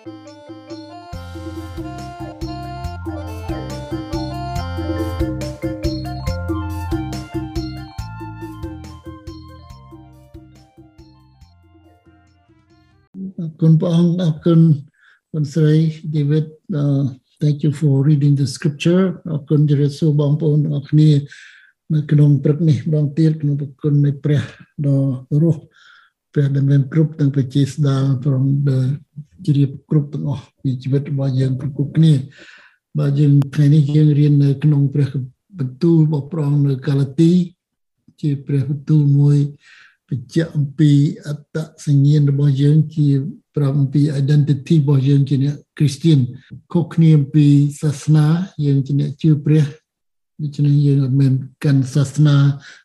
គុណព្រះអង្គអរគុណគុណស្រី David uh, thank you for reading the scripture អរគុណជម្រាបសួរបងប្អូនទាំងអស់គ្នានៅក្នុងព្រឹកនេះម្ដងទៀតក្នុងប្រគុណនៃព្រះដ៏រស់ព្រះដែលមានគ្រប់ទាំងប្រជាស្ដារព្រមដែល ជ្រាបគ្រប់ទាំងអស់ពីជីវិតរបស់យើងគ្រប់គ្នាបាទយើងថ្ងៃនេះយើងរៀននៅក្នុងព្រះបន្ទូលរបស់ព្រះអង្គនៅកាឡាទី ជាព្រះបន្ទូលមួយបញ្ជាក់អំពីអត្តសញ្ញាណរបស់យើងជាប្រាប់អំពី identity របស់យើងជាអ្នក Christian ខុសគ្នាអំពីសាសនាយើងជាអ្នកជឿព្រះដូច្នេះយើងអត់មែនកាន់សាសនា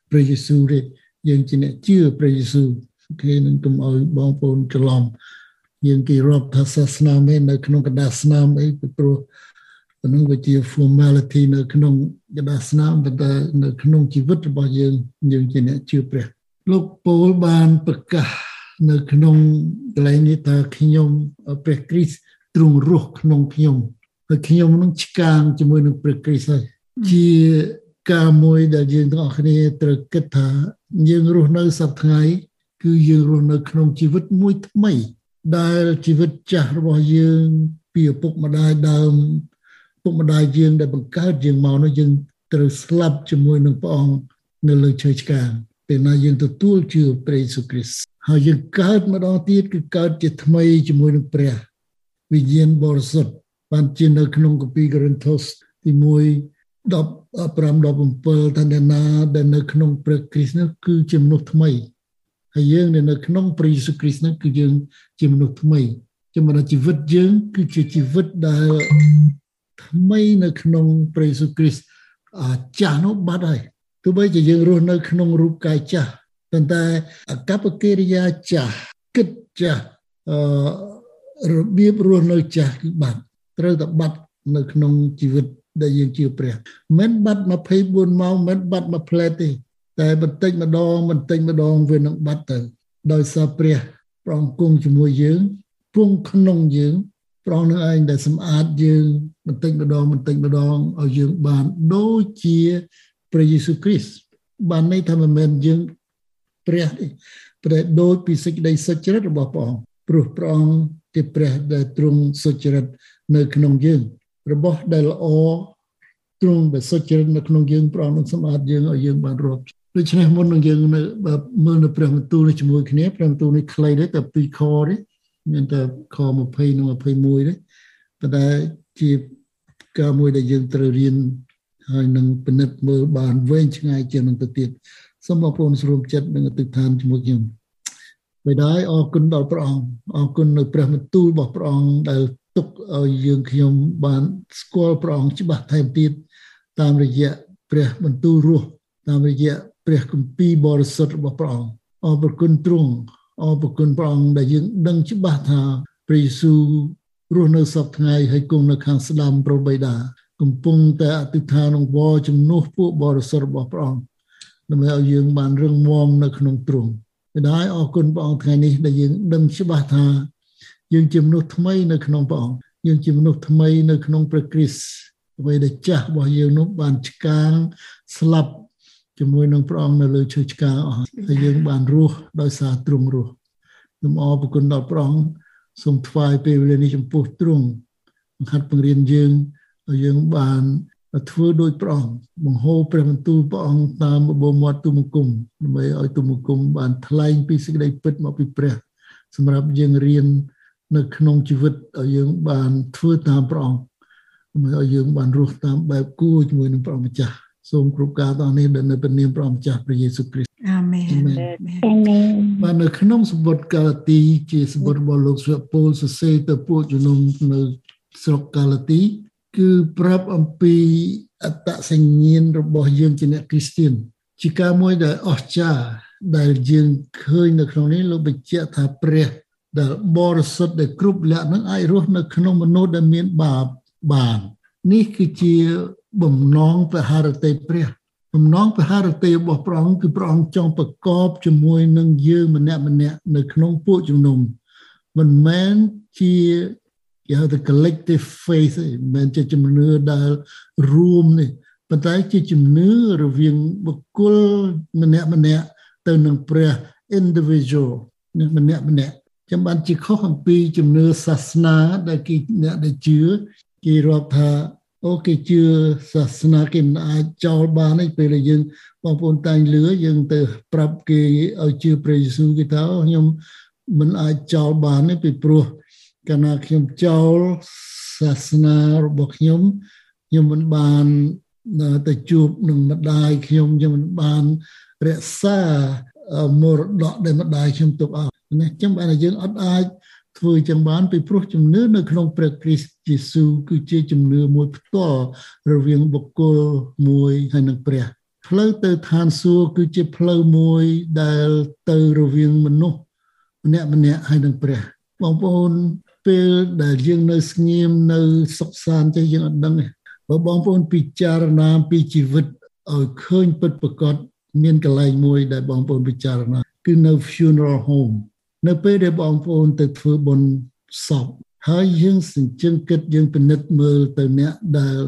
ព្រះយេស៊ូវទេយើងជាអ្នកជឿព្រះយេស៊ូវគេនឹងកុំឲ្យបងប្អូនច្រឡំ យើងគេរាប់ថាសាសនាមែននៅក្នុងកដាស្នាមអីព្រោះប៉ុណ្ណឹងវាជា formality នៅក្នុងកដាស្នាមប៉ុន្តែនៅក្នុងជីវិតរបស់យើងយើងជាអ្នកជឿព្រះលោកពូលបានប្រកាសនៅក្នុងកន្លែងនេះថាខ្ញុំព្រះគ្រីស្ទទ្រង់រស់ក្នុងខ្ញុំហើយខ្ញុំនឹងឆ្កាងជាមួយនឹងព្រះគ្រីស្ទហើយជាការមួយដែលយើងទាំងអស់គ្នាត្រូវគិតថាយើងរស់នៅសប្តាហ៍ថ្ងៃគឺយើងរស់នៅក្នុងជីវិតមួយថ្មី ដែលជីវិតចាស់របស់យើងពីឪពុកម្ដាយដើមពុកម្ដាយយើងដែលបង្កើតយើងមកនោះយើងត្រូវស្លាប់ជាមួយនឹងព្រះអង្គនៅលើឈើឆ្កាងពេលណាយើងទទួលជឿព្រះយេស៊ូវគ្រីស្ទហើយយើងកើតម្ដងទៀតគឺកើតជាថ្មីជាមួយនឹងព្រះវិញ្ញាណបរិសុទ្ធបានជានៅក្នុងគម្ពីរកូរិនថូសទី1 15 17ថាអ្នកណាដែលនៅក្នុងព្រះគ្រីស្ទនោះគឺជាមនុស្សថ្មី ហើយយើងដែលនៅក្នុងព្រះយេស៊ូវគ្រីស្ទនោះគឺយើងជាមនុស្សថ្មីចំណុចជីវិតយើង គឺជាជីវិតដែលថ្មីនៅក្នុងព្រះយេស៊ូវគ្រីស្ទអាចាស់នោះបាត់ហើយទោះបីជាយើងរស់នៅក្នុងរូបកាយចាស់ប៉ុន្តែអកប្បកិរិយាចាស់គិតចាស់អឺរបៀបរស់នៅចាស់គឺបាត់ត្រូវតែបាត់នៅក្នុងជីវិតដែលយើងជឿព្រះមិនបាត់24ម៉ោងមិនបាត់មួយផ្លែទេ តែបន្តិចម្ដងបន្តិចម្ដងវានឹងបាត់ទៅ ដោយសារព្រះប្រងគង់ជាមួយយើងពងក្នុងយើងប្រងនឹងឯងដែលសម្អាតយើងបន្តិចម្ដងបន្តិចម្ដងឲ្យយើងបានដូចជាព្រះយេស៊ូវគ្រីស្ទបានន័យថាមិនមែនយើងព្រះទេព្រះដូចពីសេចក្តីសុចរិតរបស់ព្រះអង្គព្រោះព្រះអង្គជាព្រះដែលទ្រង់សុចរិតនៅក្នុងយើង របស់ដែលល្អទ្រង់ដែលសុចរិតនៅក្នុងយើងព្រះអង្គនឹងសម្អាតយើងឲ្យយើងបានរាប់ ដូច្នេះមុននឹងយើងនៅមើលនៅព្រះបន្ទូលនេះជាមួយគ្នាព្រះបន្ទូលនេះខ្លីទេតែពីរខទេមានតែខ20និង21ទេប៉ុន្តែជាការមួយដែលយើងត្រូវរៀនហើយនឹងពិនិត្យមើលបានវែងឆ្ងាយជាងនឹងទៅទៀតសូមបងប្អូនស្រួមចិត្តនឹងអតិថានជាមួយខ្ញុំបិតាអរគុណដល់ព្រះអង្គអរគុណនៅព្រះបន្ទូលរបស់ព្រះអង្គដែលទុកឲ្យយើងខ្ញុំបានស្គាល់ព្រះអង្គច្បាស់ថែមទៀតតាមរយៈព្រះបន្ទូលរស់តាមរយៈ ព្រះគម្ពីរបរិសុទ្ធរបស់ព្រះអង្គអរគុណទ្រង់អរគុណព្រះអង្គដែលយើងដឹងច្បាស់ថាព្រះយេស៊ូវរស់នៅសពថ្ងៃហើយគង់នៅខាងស្ដាំព្រះបិតាកំពុងតែអធិដ្ឋាននឹងវល់ជំនួសពួកបរិសុទ្ធរបស់ព្រះអង្គដើម្បីឲ្យយើងបានរឹងមាំនៅក្នុងទ្រង់បិតាអរគុណព្រះអង្គថ្ងៃនេះដែលយើងដឹងច្បាស់ថាយើងជាមនុស្សថ្មីនៅក្នុងព្រះអង្គយើងជាមនុស្សថ្មីនៅក្នុងព្រះគ្រីស្ទអ្វីដែលចាស់របស់យើងនោះបានឆ្កាងស្លាប់ ជាមួយនឹងព្រះអង្គនៅលើឈើឆ្កាងអស់ហើយយើងបានរស់ដោយសារទ្រង់រស់ខ្ញុំអរគុណដល់ព្រះអង្គសូមថ្វាយពេលវេលានេះចំពោះទ្រង់បង្ហាត់បង្រៀនយើងឲ្យយើងបានធ្វើដោយព្រះអង្គបង្ហូរព្រះបន្ទូលព្រះអង្គតាមបបោមាត់ទុំគុំដើម្បីឲ្យទុំគុំបានថ្លែងពីសេចក្តីពិតមកពីព្រះ សម្រាប់យើងរៀននៅក្នុងជីវិតឲ្យយើងបានធ្វើតាមព្រះអង្គដើម្បីឲ្យយើងបានរស់តាមបែបគួរជាមួយនឹងព្រះម្ចាស់ សូមគ្រប់ការទាំងនេះដែលនៅព្រះនាមព្រះម្ចាស់ព្រះយេស៊ូវគ្រីស្ទអាមែនអាមែនបាននៅក្នុងសម្បត្តិកាឡាទីជាសម្បត្តិរបស់លោកស្វាពូលសរសេរទៅពួកជំនុំនៅស្រុកកាឡាទី គឺប្រាប់អំពីអត្តសញ្ញាណរបស់យើងជាអ្នកគ្រីស្ទៀនជាការមួយដែលអស្ចារ្យដែលយើងឃើញនៅក្នុងនេះលោកបញ្ជាក់ថាព្រះដែលបរិសុទ្ធដែលគ្រប់លក្ខនឹងអាចរស់នៅក្នុងមនុស្សដែលមានបាបបាន នេះគឺជា បំណងពហរតិព្រះបំណងពហរតិរបស់ព្រះអង្គគឺព្រះអង្គចង់ប្រកបជាមួយនឹងយើងម្នាក់ម្នាក់នៅក្នុងពួកជំនុំមិនមែនជាគេហៅថា collective faith មិនជាជំនឿដែលរួមនេះប៉ុន្តែជាជំនឿរវាងបុគ្គលម្នាក់ម្នាក់ទៅនឹងព្រះ individual ម្នាក់ម្នាក់ចាំបានជាខុសអំពីជំនឿសាសនាដែលគេអ្នកដែលជឿគេរាប់ថា អូគេជឿសាសនាគេមិនអាចចោលបានទេពេលដែលយើងបងប្អូនតែងលឺយើងទៅប្រាប់គេឲ្យជឿព្រះយេស៊ូវគេថាខ្ញុំមិនអាចចោលបានទេពីព្រោះកាលណាខ្ញុំចោលសាសនារបស់ខ្ញុំខ្ញុំមិនបានទៅជួបនឹងម្ដាយខ្ញុំខ្ញុំមិនបានរក្សាមរតកដែលម្ដាយខ្ញុំទុកឲ្យណាចឹងបានយើងអត់អាច ធ្វើចឹងបានពីព្រោះជំនឿនៅក្នុងព្រះគ្រីស្ទយេស៊ូវគឺជាជំនឿមួយផ្ទាល់រវាងបុគ្គលមួយហើយនឹងព្រះផ្លូវទៅឋានសួគ៌គឺជាផ្លូវមួយដែលទៅរវាងមនុស្សម្នាក់ម្នាក់ហើយនឹងព្រះបងប្អូនពេលដែលយើងនៅស្ងៀមនៅសុខសាន្តទេយើងអត់ដឹងទេបើបងប្អូនពិចារណាពីជីវិតឲ្យឃើញពិតប្រកបមានកន្លែងមួយដែលបងប្អូនពិចារណាគឺនៅ funeral home នៅពេលដែលបងប្អូនទៅធ្វើបុណ្យសពហើយយើងសញ្ជឹងគិតយើងពិនិត្យមើលទៅអ្នកដែល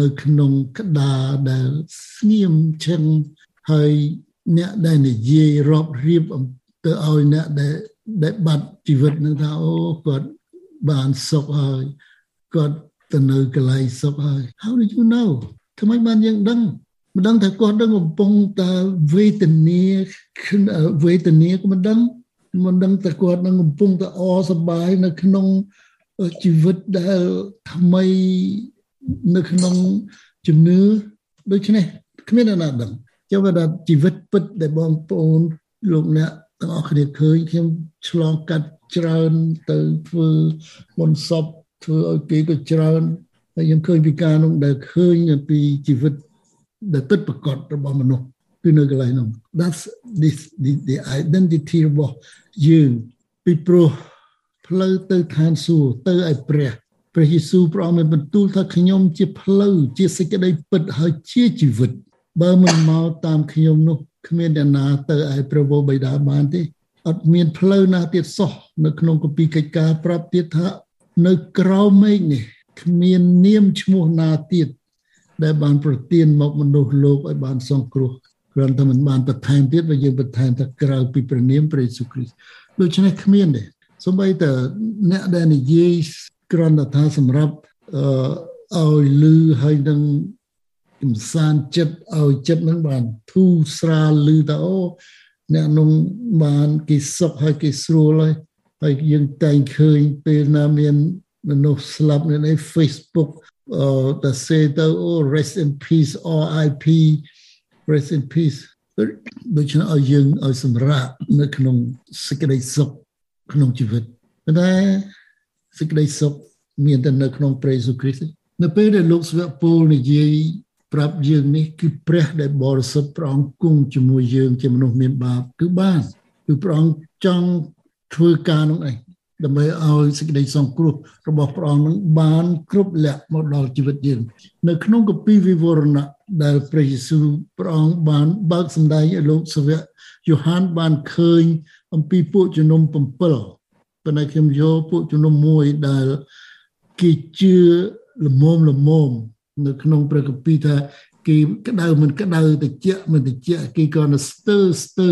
នៅក្នុងក្តារដែលស្ងៀមឈឹងហើយអ្នកដែលនិយាយរាប់រៀបទៅឲ្យអ្នកដែលដែលបាត់ជីវិតនឹងថាអូគាត់បានសុខហើយគាត់ទៅនៅកន្លែងសុខហើយ How did you know ថ្មីបានយើងដឹងមិនដឹងថាគាត់ដឹងកំពុងតែវេទនាវេទនាក៏មិនដឹង មិនដឹងតែគាត់នឹងកំពុងតែអសប្បាយនៅក្នុងជីវិតដែលថ្មីនៅក្នុងជំនឿដូច្នេះគ្មានអ្នកណាដឹងចាំថាជីវិតពិតដែលបងប្អូនលោកអ្នកទាំងអស់គ្នាឃើញខ្ញុំឆ្លងកាត់ច្រើនទៅធ្វើបុណ្យសពធ្វើឲ្យគេក៏ច្រើនហើយខ្ញុំឃើញពីការនោះដែលឃើញពីជីវិតដែលពិតប្រកបរបស់មនុស្ស គឺនៅកន្លែងនោះ that's this the, the identity របស់យើងពីព្រោះផ្លូវទៅឋានសួគ៌ទៅឲ្យព្រះព្រះយេស៊ូវព្រះអង្គបានបន្ទូលថាខ្ញុំជាផ្លូវជាសេចក្តីពិតហើយជាជីវិត បើមិនមកតាមខ្ញុំនោះគ្មានអ្នកណាទៅឲ្យព្រះវរបិតាបានទេអត់មានផ្លូវណាទៀតសោះនៅក្នុងគម្ពីរកិច្ចការប្រាប់ទៀតថានៅក្រៅមេឃនេះគ្មាននាមឈ្មោះណាទៀតដែលបានប្រទានមកមនុស្សលោកឲ្យបានសង្គ្រោះ គ្រាន់តែមិនបានបន្ថែមទៀតបើយើងបន្ថែមថាក្រៅពីព្រះនាមព្រះយេស៊ូវគ្រីស្ទដូច្នេះគ្មានទេសូម្បីតែអ្នកដែលនិយាយគ្រាន់តែថាសម្រាប់អឺឲ្យលឺហើយនឹងកំសាន្តចិត្តឲ្យចិត្តនឹងបានធូរស្រាលលឺថាអូអ្នកនោះបានគេសុខហើយគេស្រួលហើយហើយយើងតែងឃើញពេលណាមានមនុស្សស្លាប់នៅ Facebook អឺតែសេទៅអូ rest in peace RIP rest in peace ដូច្នេះឲ្យយើងឲ្យសម្រាប់នៅក្នុងសេចក្តីសុខក្នុងជីវិតប៉ុន្តែសេចក្តីសុខមានតែនៅក្នុងព្រះយេស៊ូវគ្រីស្ទនៅពេលដែលលោកស្វៈពលនិយាយប្រាប់យើងនេះគឺព្រះដែលបរិសុទ្ធព្រះអង្គគង់ជាមួយយើងជាមនុស្សមានបាបគឺបានគឺព្រះអង្គចង់ធ្វើការនោះឯង ដើម្បីឲ្យសេចក្តីសង្គ្រោះរបស់ព្រះអង្គនឹងបានគ្រប់លក្ខមកដល់ជីវិតយើង នៅក្នុងគម្ពីរវិវរណៈដែលព្រះយេស៊ូវព្រះអង្គបានបើកសម្ដែងឲ្យលោកសាវកយូហានបានឃើញអំពីពួកជំនុំ7ប៉ុន្តែខ្ញុំយកពួកជំនុំមួយដែលគេជឿលមមលមមនៅក្នុងព្រះគម្ពីរថាគេក្តៅមិនក្តៅតិចមិនតិចគេក៏នៅស្ទើស្ទើ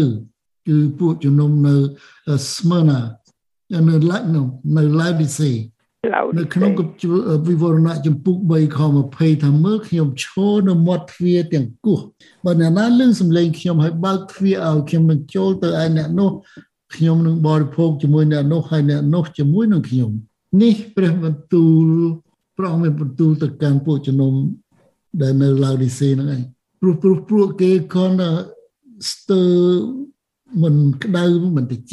គឺពួកជំនុំនៅស្មើណា នៅឡាក់នៅនៅឡាវឌីសេនៅក្នុងវិវរណៈចំពុក3ខ20ថាមើលខ្ញុំឈរនៅមាត់ទ្វារទាំងគោះបើអ្នកណាលឺសំឡេងខ្ញុំឲ្យបើកទ្វារឲ្យខ្ញុំនឹងចូលទៅឯអ្នកនោះខ្ញុំនឹងបរិភោគជាមួយអ្នកនោះហើយអ្នកនោះជាមួយនឹងខ្ញុំនេះព្រះបន្ទូលព្រះអង្គមានបន្ទូលទៅកាន់ពួកជំនុំដែលនៅឡាវឌីសេហ្នឹងឯងព្រោះព្រោះពួកគេគាត់ស្ទើ មិនក្តៅមិនតិច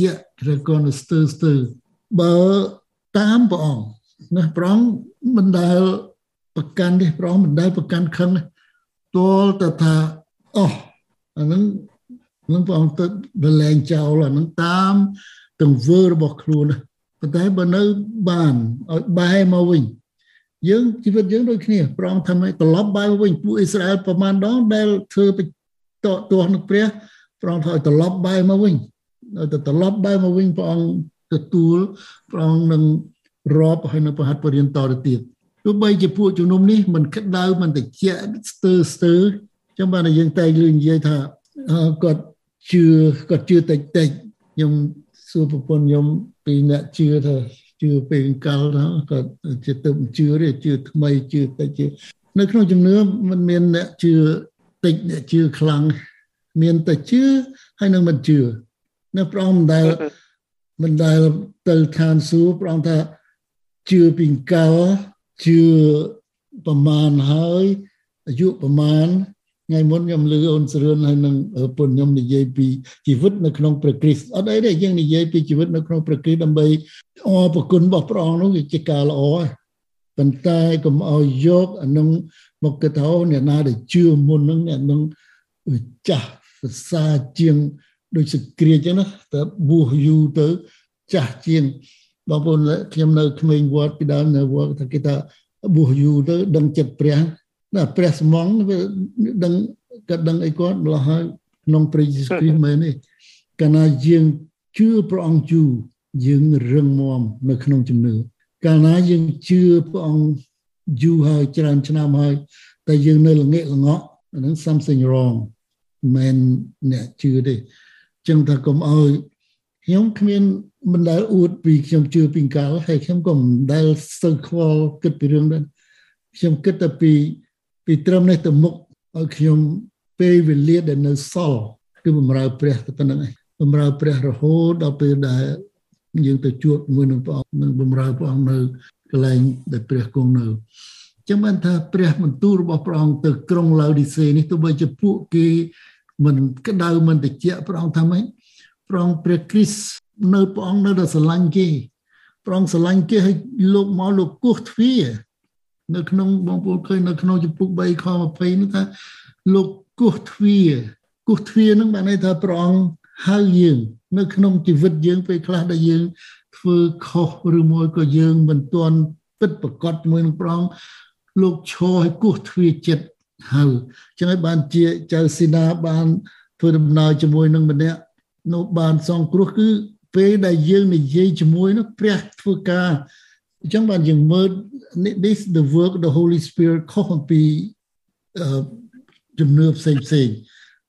ឬក៏នៅស្ទើស្ទើបើតាមព្រះអង្គណាព្រះអង្គមិនដែលប្រកាន់ទេព្រះអង្គមិនដែលប្រកាន់ខឹងទល់ទៅថាអោះអានឹងនឹងព្រះអង្គទៅបលែងចោលអានឹងតាមទង្វើរបស់ខ្លួនប៉ុន្តែបើនៅបានឲ្យបែរមកវិញយើងជីវិតយើងដូចគ្នាព្រះអង្គថាម៉េចត្រឡប់បែរវិញពួកអ៊ីស្រាអែលប្រមាណដងដែលធ្វើតទាស់នឹងព្រះ ព្រះអង្គថាឲ្យត្រឡប់បែរមកវិញទៅត្រឡប់បែរមកវិញព្រះអង្គទទួលព្រះអង្គនឹងរាប់ហើយនៅប្រហាត់បរិញ្ញាតទៅទៀតទោះបីជាពួកជំនុំនេះមិនក្តៅមិនតិចស្ទើស្ទើចឹងបានតែយើងតែងលឺនិយាយថាគាត់ជឿគាត់ជឿតិចតិចខ្ញុំសួរប្រពន្ធខ្ញុំពីអ្នកជឿថាជឿពេលកាលណាគាត់ជាទៅជឿទេជឿថ្មីជឿតិចជឿនៅក្នុងជំនឿมันមានអ្នកជឿតិចអ្នកជឿខ្លាំង មានតែជឿហើយនឹងមិនជឿនៅព្រះអង្គមិនដែលមិនដែលទៅឋានសួគ៌ព្រះអង្គថាជឿពីកាលជឿប្រមាណហើយអាយុប្រមាណថ្ងៃមុនខ្ញុំលើអូនសរឿនហើយនឹងពុនខ្ញុំនិយាយពីជីវិតនៅក្នុងព្រះគ្រីស្ទអត់អីទេយើងនិយាយពីជីវិតនៅក្នុងព្រះគ្រីស្ទដើម្បីអរប្រគុណរបស់ព្រះអង្គនោះវាជាការល្អហើយប៉ុន្តែកុំឲ្យយកអានឹងមកគិតថាអ្នកណាដែលជឿមុននឹងអ្នកនឹងចាស់ សរសើរជាងដូចសក្រាចចឹងណាតែបួសយូរទៅចាស់ជាងបងប្អូនខ្ញុំនៅក្មេងវត្តពីដើមនៅវត្តថាគេថាបួសយូរទៅដឹងចិត្តព្រះណាព្រះស្មងវាដឹងក៏ដឹងអីគាត់ម្ល៉េះហើយក្នុងព្រះយេស៊ូវគ្រីស្ទមែនទេកាលណាយើងជឿព្រះអង្គយូរយើងរឹងមាំនៅក្នុងជំនឿកាលណាយើងជឿព្រះអង្គយូរហើយច្រើនឆ្នាំហើយតែយើងនៅល្ងាកល្ងក់អានឹង something wrong មិនអ្នកជឿទេចឹងថាកុំឲ្យខ្ញុំគ្មានមិនដែលអួតពីខ្ញុំជឿពីកាលហើយខ្ញុំក៏មិនដែលស្ទើខ្វល់គិតពីរឿងនេះខ្ញុំគិតតែពីពីត្រឹមនេះទៅមុខឲ្យខ្ញុំពេលវេលាដែលនៅសល់គឺបំរើព្រះតែប៉ុណ្្នឹងឯងបំរើព្រះរហូតដល់ពេលដែលយើងទៅជួបមួយនឹងព្រះអង្គនឹងបំរើព្រះអង្គនៅកន្លែងដែលព្រះគង់នៅ ចឹងបានថាព្រះបន្ទូលរបស់ព្រះអង្គទៅក្រុងឡាវឌីសេនេះទោះបីជាពួកគេមិនក្តៅមិនតិចព្រះអង្គថាម៉េចព្រះអង្គព្រះគ្រីស្ទនៅព្រះអង្គនៅតែស្រឡាញ់គេព្រះអង្គស្រឡាញ់គេឲ្យលោកមកលោកគោះទ្វារនៅក្នុងបងប្អូនឃើញនៅក្នុងចំពុក3ខ20នោះថាលោកគោះទ្វារគោះទ្វារនឹងបានន័យថាព្រះអង្គហៅយើង នៅក្នុងជីវិតយើងពេលខ្លះដែលយើងធ្វើខុសឬមួយក៏យើងមិនទាន់ពិតប្រកបជាមួយនឹងព្រះអង្គ លោកឈរឲ្យគោះទ្វារចិត្តហៅចឹងហើយបានជាចៅស៊ីណាបានធ្វើដំណើរជាមួយនឹងម្នាក់នៅបានសងគ្រោះគឺពេលដែលយើងនិយាយជាមួយនោះព្រះធ្វើការអញ្ចឹងបានយើងមើល this the work of the holy spirit ខុសអំពីជំនឿផ្សេងផ្សេង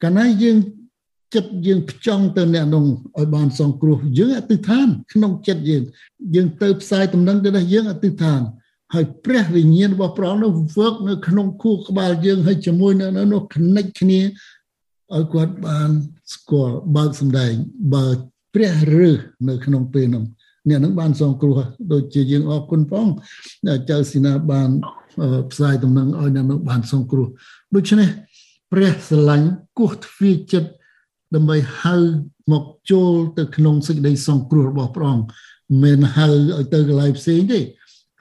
កាលណាយើងចិត្តយើងផ្ចង់ទៅអ្នកនោះឲ្យបានសងគ្រោះយើងអតិថានក្នុងចិត្តយើងយើងទៅផ្សាយដំណឹងទៅដល់យើងអតិថាន ហើយព្រះវិញ្ញាណរបស់ព្រះនោះ work នៅក្នុងខួរក្បាលយើងហើយជាមួយនៅនោះ connect គ្នាឲ្យគាត់បានស្គាល់បើកសម្ដែងបើព្រះរើសនៅក្នុងពេលនោះអ្នកនឹងបានសងគ្រោះដូចជាយើងអរគុណផងចៅស៊ីណាបានផ្សាយដំណឹងឲ្យអ្នកនឹងបានសងគ្រោះដូច្នេះព្រះស្រឡាញ់គោះទ្វារចិត្តដើម្បីហៅមកចូលទៅក្នុងសេចក្តីសង្គ្រោះរបស់ព្រះអង្គមិនហៅឲ្យទៅកន្លែងផ្សេងទេ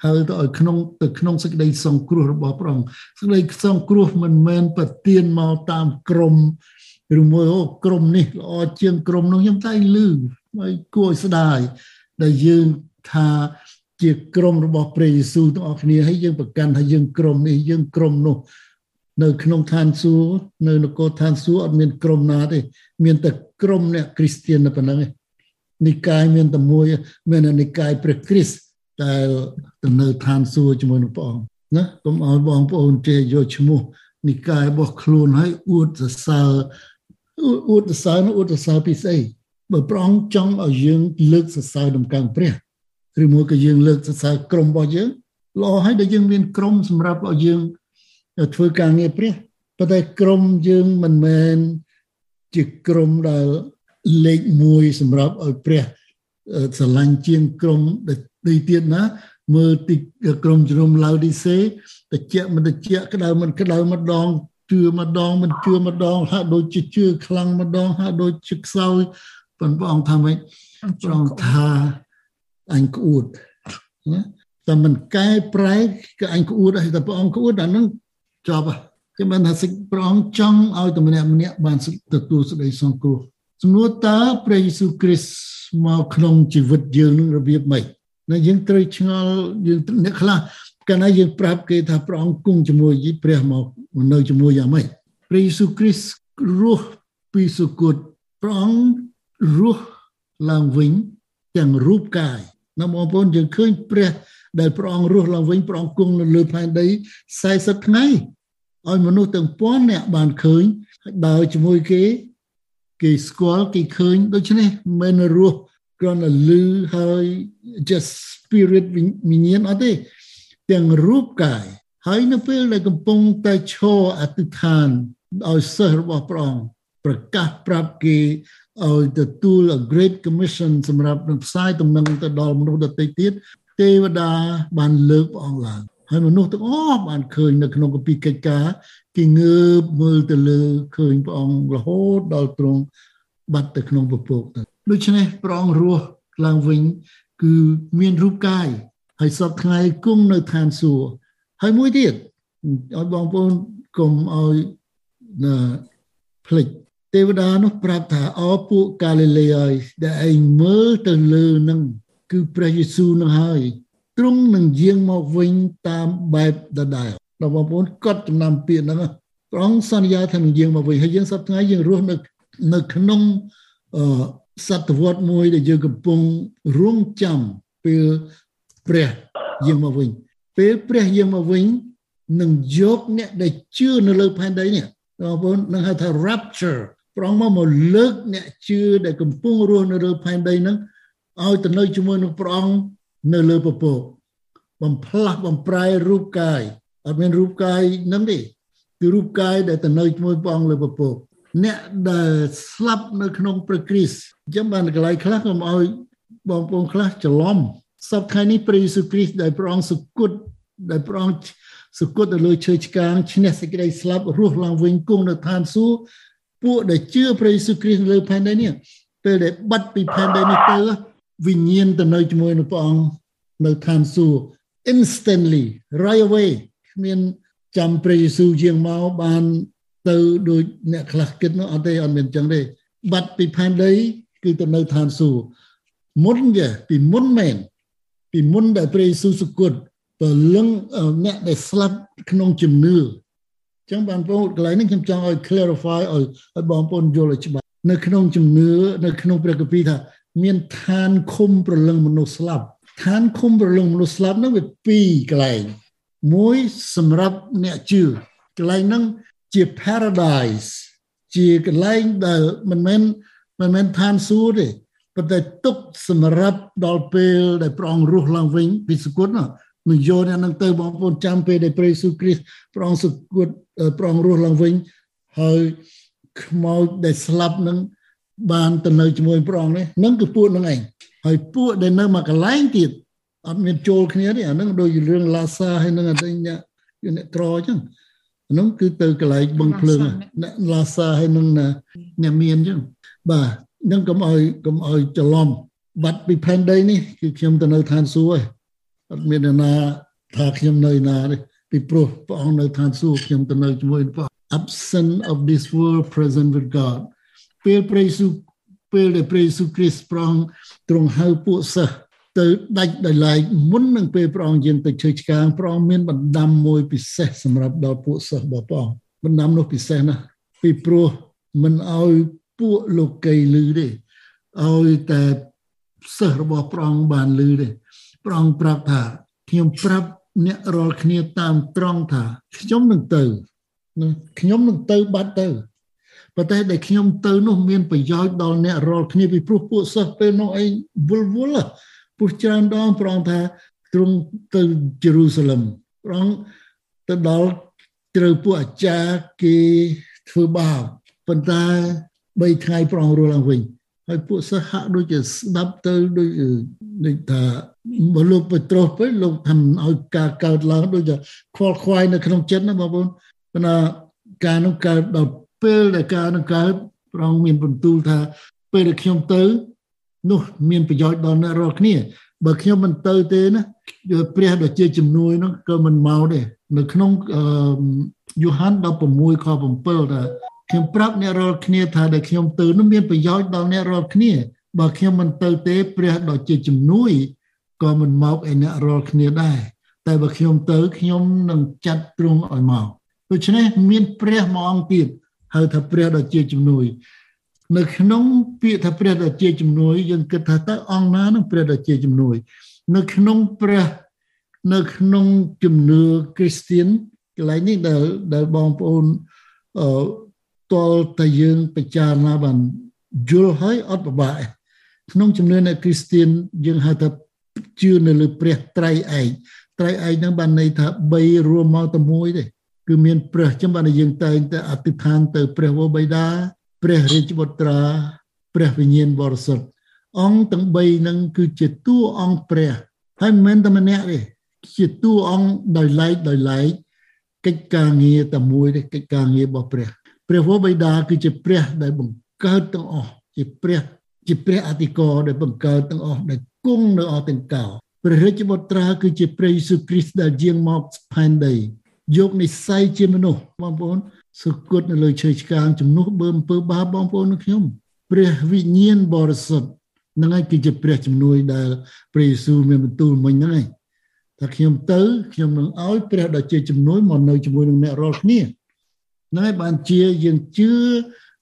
ហៅទៅឲ្យក្នុងទៅក្នុងសេចក្តីសង្គ្រោះរបស់ព្រះអង្គសេចក្តីសង្គ្រោះមិនមែនប្រទានមកតាមក្រមឬមួយអូក្រុមនេះល្អជាងក្រុមនោះខ្ញុំតែលឺហើយគួរឲ្យស្ដាយដែលយើងថាជាក្រុមរបស់ព្រះយេស៊ូវទាំងអស់គ្នាហើយយើងប្រកាន់ថាយើងក្រុមនេះយើងក្រុមនោះនៅក្នុងឋានសួគ៌នៅនគរឋានសួគ៌អត់មានក្រុមណាទេមានតែក្រុមអ្នកគ្រីស្ទានតែប៉ុណ្្នឹងឯងនិកាយមានតែមួយមាននិកាយព្រះគ្រីស្ទ ដែលទៅនៅឋានសួគ៌ជាមួយនឹងព្រះអង្គណាកុំឲ្យបងប្អូនចេះយកឈ្មោះនិកាយរបស់ខ្លួនឲ្យអួតសរសើរអួតសរសើរនោះអួតសរសើរពីស្អីបើព្រះអង្គចង់ឲ្យយើងលើកសរសើរដំណើរព្រះឬមួយក៏យើងលើកសរសើរក្រុមរបស់យើងល្អហើយដែលយើងមានក្រុមសម្រាប់ឲ្យយើងធ្វើការងារព្រះប៉ុន្តែក្រុមយើងមិនមែនជាក្រុមដែលលេខ1សម្រាប់ឲ្យព្រះ ស្រឡាញ់ជាងក្រុមដែលទៀតណាមើលទីក្រុមជំនុំឡាវឌីសេតិចមិនតិចក្តៅមិនក្តៅម្ដងជឿម្ដងមិនជឿម្ដងហាក់ដូចជាជឿខ្លាំងម្ដងហាក់ដូចជាខ្សោយប៉ុន្តែព្រះអង្គថាម៉េចព្រះអង្គថាអញក្អួតណាតែមិនកែប្រែគឺអញក្អួតហើយតែព្រះអង្គក្អួតអានឹងចប់គឺបានថាសិទ្ធព្រះអង្គចង់ឲ្យតែម្នាក់ម្នាក់បានទទួលសេចក្តីសង្គ្រោះ សំណួរតើព្រះយេស៊ូវគ្រីស្ទមកក្នុងជីវិតយើងនឹងរបៀបម៉េចណាយើងត្រូវឆ្ងល់យើងអ្នកខ្លះកាលណាយើងប្រាប់គេថាព្រះអង្គគង់ជាមួយព្រះមកនៅជាមួយយ៉ាងម៉េចព្រះយេស៊ូវគ្រីស្ទរស់ពីសុគតព្រះអង្គរស់ឡើងវិញទាំងរូបកាយណាបងប្អូនយើងឃើញព្រះដែលព្រះអង្គរស់ឡើងវិញព្រះអង្គគង់នៅលើផែនដី40ថ្ងៃឲ្យមនុស្សទាំងពាន់អ្នកបានឃើញដើរជាមួយគេ គេស្គាល់គេឃើញដូច្នេះមិនរស់គ្រាន់តែលឺហើយ just spirit វិញ្ញាណអត់ទេទាំងរូបកាយហើយនៅពេលដែលកំពុងតែឈរអធិដ្ឋានឲ្យសិស្សរបស់ព្រះអង្គប្រកាសប្រាប់គេឲ្យទទួល a great commission សម្រាប់នឹងផ្សាយដំណឹងទៅដល់មនុស្សដទៃទៀតទេវតាបានលើកព្រះអង្គឡើងហើយមនុស្សទាំងអស់បានឃើញនៅក្នុងគម្ពីរកិច្ចការ គេងើបមើលទៅលើឃើញព្រះអង្គរហូតដល់ទ្រង់បាត់ទៅក្នុងពពកទៅដូច្នេះព្រះអង្គរស់ឡើងវិញគឺមានរូបកាយហើយសពថ្ងៃគង់នៅឋានសួគ៌ហើយមួយទៀតឲ្យបងប្អូនកុំឲ្យណាភ្លេចទេវតានោះប្រាប់ថាអោពួកកាលីលេហើយដែលឯងមើលទៅលើនឹងគឺព្រះយេស៊ូវនឹងហើយទ្រង់នឹងយាងមកវិញតាមបែបដដែល ដល់បងប្អូនកត់ចំណាំពាក្យហ្នឹងព្រះអង្គសន្យាថានឹងយាងមកវិញហើយយើងសប្តាហ៍យើងរស់នៅនៅក្នុងអឺសតវត្សមួយដែលយើងកំពុងរងចាំពេលព្រះយាងមកវិញពេលព្រះយាងមកវិញនឹងយកអ្នកដែលជឿនៅលើផែនដីនេះបងប្អូននឹងហៅថា rapture ព្រះអង្គមកមកលើកអ្នកជឿដែលកំពុងរស់នៅលើផែនដីហ្នឹងឲ្យទៅនៅជាមួយនឹងព្រះអង្គនៅលើពពកបំផ្លាស់បំប្រែរូបកាយ អត់មានរូបកាយហ្នឹងទេគឺរូបកាយដែលទៅនៅជាមួយព្រះអង្គលើពពកអ្នកដែលស្លាប់នៅក្នុងព្រះគ្រីស្ទអញ្ចឹងបានកន្លែងខ្លះកុំឲ្យបងប្អូនខ្លះច្រឡំសពថ្ងៃនេះព្រះយេស៊ូវគ្រីស្ទដែលព្រះអង្គសុគតដែលព្រះអង្គសុគតទៅលើឈើឆ្កាងឈ្នះសេចក្តីស្លាប់រស់ឡើងវិញគង់នៅឋានសួគ៌ពួកដែលជឿព្រះយេស៊ូវគ្រីស្ទលើផែនដីនេះពេលដែលបាត់ពីផែនដីនេះទៅវិញ្ញាណទៅនៅជាមួយនឹងព្រះអង្គនៅឋានសួគ៌ instantly right away គ្មានចាំព្រះយេស៊ូវជាងមកបានទៅដូចអ្នកខ្លះគិតនោះអត់ទេអត់មានចឹងទេបាត់ពីផែនដីគឺទៅនៅឋានសួគ៌មុនជាពីមុនមែនពីមុនដែលព្រះយេស៊ូវសុគតព្រលឹងអ្នកដែលស្លាប់ក្នុងជំនឿចឹងបងប្អូនកន្លែងនេះខ្ញុំចង់ឲ្យ clarify ឲ្យឲ្យបងប្អូនយល់ឲ្យច្បាស់នៅក្នុងជំនឿនៅក្នុងព្រះគម្ពីរថា មានឋានឃុំប្រលឹងមនុស្សស្លាប់ឋានឃុំប្រលឹងមនុស្សស្លាប់នោះវាពីរកន្លែង មួយសម្រាប់អ្នកជឿកន្លែងហ្នឹងជា paradise ជាកន្លែងដែលមិនមែនមិនមែនឋានសួគ៌ទេប៉ុន្តែទុកសម្រាប់ដល់ពេលដែលព្រះអង្គរស់ឡើងវិញពីសគត់នោះនឹងយកអ្នកនឹងទៅបងប្អូនចាំពេលដែលព្រះយេស៊ូវគ្រីស្ទព្រះអង្គសគត់ព្រះអង្គរស់ឡើងវិញហើយខ្មោចដែលស្លាប់នឹងបានទៅនៅជាមួយព្រះអង្គនេះនឹងគឺពួកនឹងឯងហើយពួកដែលនៅមកកន្លែងទៀត អត់មានចូលគ្នាទេអានឹងដូចរឿងឡាសាហើយនឹងអត់អ្នកអ្នកក្រអញ្ចឹងអានោះគឺទៅកន្លែងបឹងភ្លើងអ្នកឡាសាហើយនឹងអ្នកមានអញ្ចឹងបាទនឹងកុំឲ្យកុំឲ្យច្រឡំបាត់ពីផែនដីនេះគឺខ្ញុំទៅនៅឋានសួគ៌ឯងអត់មានណាថាខ្ញុំនៅណាទេពីព្រោះព្រះអង្គនៅឋានសួគ៌ខ្ញុំទៅនៅជាមួយព្រះ absent of this world present with God ពេលព្រះយេស៊ូវពេលដែលព្រះយេស៊ូវគ្រីស្ទព្រះអង្គទ្រង់ហៅពួកសិស្ស ទៅដាច់ដោយឡែកមុននឹងពេលព្រះអង្គយាងទៅជើឆ្កាងព្រះអង្គមានបណ្ដាំមួយពិសេសសម្រាប់ដល់ពួកសិស្សរបស់ព្រះអង្គបណ្ដាំនោះពិសេសណាស់ពីព្រោះមិនឲ្យពួកលោកីលឺទេឲ្យតែសិស្សរបស់ព្រះអង្គបានលឺទេព្រះអង្គប្រាប់ថាខ្ញុំប្រាប់អ្នករាល់គ្នាតាមត្រង់ថាខ្ញុំនឹងទៅខ្ញុំនឹងទៅបាត់ទៅប៉ុន្តែដែលខ្ញុំទៅនោះមានប្រយោជន៍ដល់អ្នករាល់គ្នាពីព្រោះពួកសិស្សពេលនោះឯងវល់វល់ ព្រោះច្រើនដងព្រះអង្គថាទ្រង់ទៅយេរូសាឡឹមព្រះអង្គទៅដល់ត្រូវពួកអាចារ្យគេធ្វើបាបប៉ុន្តែ3ថ្ងៃប្រងរស់ឡើងវិញហើយពួកសិស្សហាក់ដូចជាស្ដាប់ទៅដូចដូចថាបើលោកពេត្រុសទៅលោកថាឲ្យការកើតឡើងដូចជាខ្វល់ខ្វាយនៅក្នុងចិត្តណាបងប្អូនប៉ុន្តែការនោះកើតដល់ពេលដែលការនោះកើតប្រងមានបន្ទូលថាពេលដែលខ្ញុំទៅ នោះមានប្រយោជន៍ដល់អ្នករាល់គ្នាបើខ្ញុំមិនទៅទេណាព្រះដ៏ជាជំនួយនោះក៏មិនមកទេនៅក្នុងយូហាន16ខ7ថាខ្ញុំប្រាប់អ្នករាល់គ្នាថាដែលខ្ញុំទៅនោះមានប្រយោជន៍ដល់អ្នករាល់គ្នាបើខ្ញុំមិនទៅទេព្រះដ៏ជាជំនួយក៏មិនមកឯអ្នករាល់គ្នាដែរតែបើខ្ញុំទៅខ្ញុំនឹងចាត់ទ្រង់ឲ្យមកដូច្នេះមានព្រះមួយអង្គទៀតហៅថាព្រះដ៏ជាជំនួយ នៅក្នុងពាក្យថាព្រះដ៏ជាជំនួយយើងគិតថាតើអង្គណានឹងព្រះដ៏ជាជំនួយ នៅក្នុងព្រះនៅក្នុងជំនឿគ្រីស្ទៀនកន្លែងនេះដែលដែលបងប្អូនអឺតលតែយើងពិចារណាបានយល់ហើយអត់ពិបាកក្នុងជំនឿនៃគ្រីស្ទៀនយើងហៅថាជឿនៅលើព្រះត្រៃឯកត្រៃឯកហ្នឹងបានន័យថា3រួមមកតែមួយទេគឺមានព្រះចឹងបានយើងតែងតែអធិដ្ឋានទៅព្រះវរបិតា ព្រះរាជបុត្រា ព្រះវិញ្ញាណបរិសុទ្ធអង្គទាំង3ហ្នឹងគឺជាតួអង្គព្រះហើយមិនមែនតែម្នាក់ទេជាតួអង្គដោយឡែកដោយឡែកកិច្ចការងារតែមួយទេកិច្ចការងាររបស់ព្រះ ព្រះវរបិតាគឺជាព្រះដែលបង្កើតទាំងអស់ជាព្រះជាព្រះអធិការដែលបង្កើតទាំងអស់ដែលគង់នៅអស់ទាំងកោព្រះរាជបុត្រាគឺជាព្រះយេស៊ូវគ្រីស្ទដែលយាងមកផែនដីយកនិស័យជាមនុស្សបងប្អូន សុគតនៅលើឈើឆ្កាងជំនួសបើអំពើបាបបងប្អូននិងខ្ញុំ ព្រះវិញ្ញាណបរិសុទ្ធនឹងឯងគឺជាព្រះជំនួយដែលព្រះយេស៊ូវមានបន្ទូលមិញហ្នឹងឯងថាខ្ញុំទៅខ្ញុំនឹងឲ្យព្រះដ៏ជាជំនួយមកនៅជាមួយនឹងអ្នករាល់គ្នាហ្នឹងឯងបានជាយើងជឿ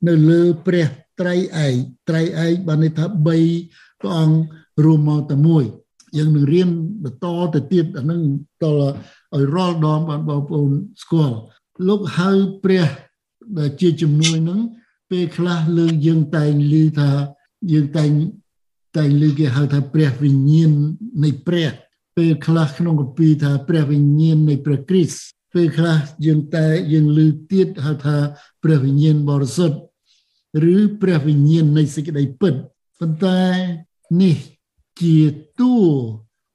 នៅលើព្រះត្រៃឯកត្រៃឯកបានន័យថា3ព្រះអង្គរួមមកតែមួយយើងនឹងរៀនបន្តទៅទៀតអានឹងតលឲ្យរាល់ដងបានបងប្អូនស្គាល់ លោកហៅព្រះដែលជាជំនួយនឹងពេលខ្លះលើយើងតែងឮថាយើងតែងតែងឮគេហៅថាព្រះវិញ្ញាណនៃព្រះពេលខ្លះក្នុងគម្ពីរថាព្រះវិញ្ញាណនៃព្រះគ្រីស្ទពេលខ្លះយើងតែយើងឮទៀតហៅថាព្រះវិញ្ញាណបរិសុទ្ធឬព្រះវិញ្ញាណនៃសេចក្តីពិតប៉ុន្តែនេះជាតួ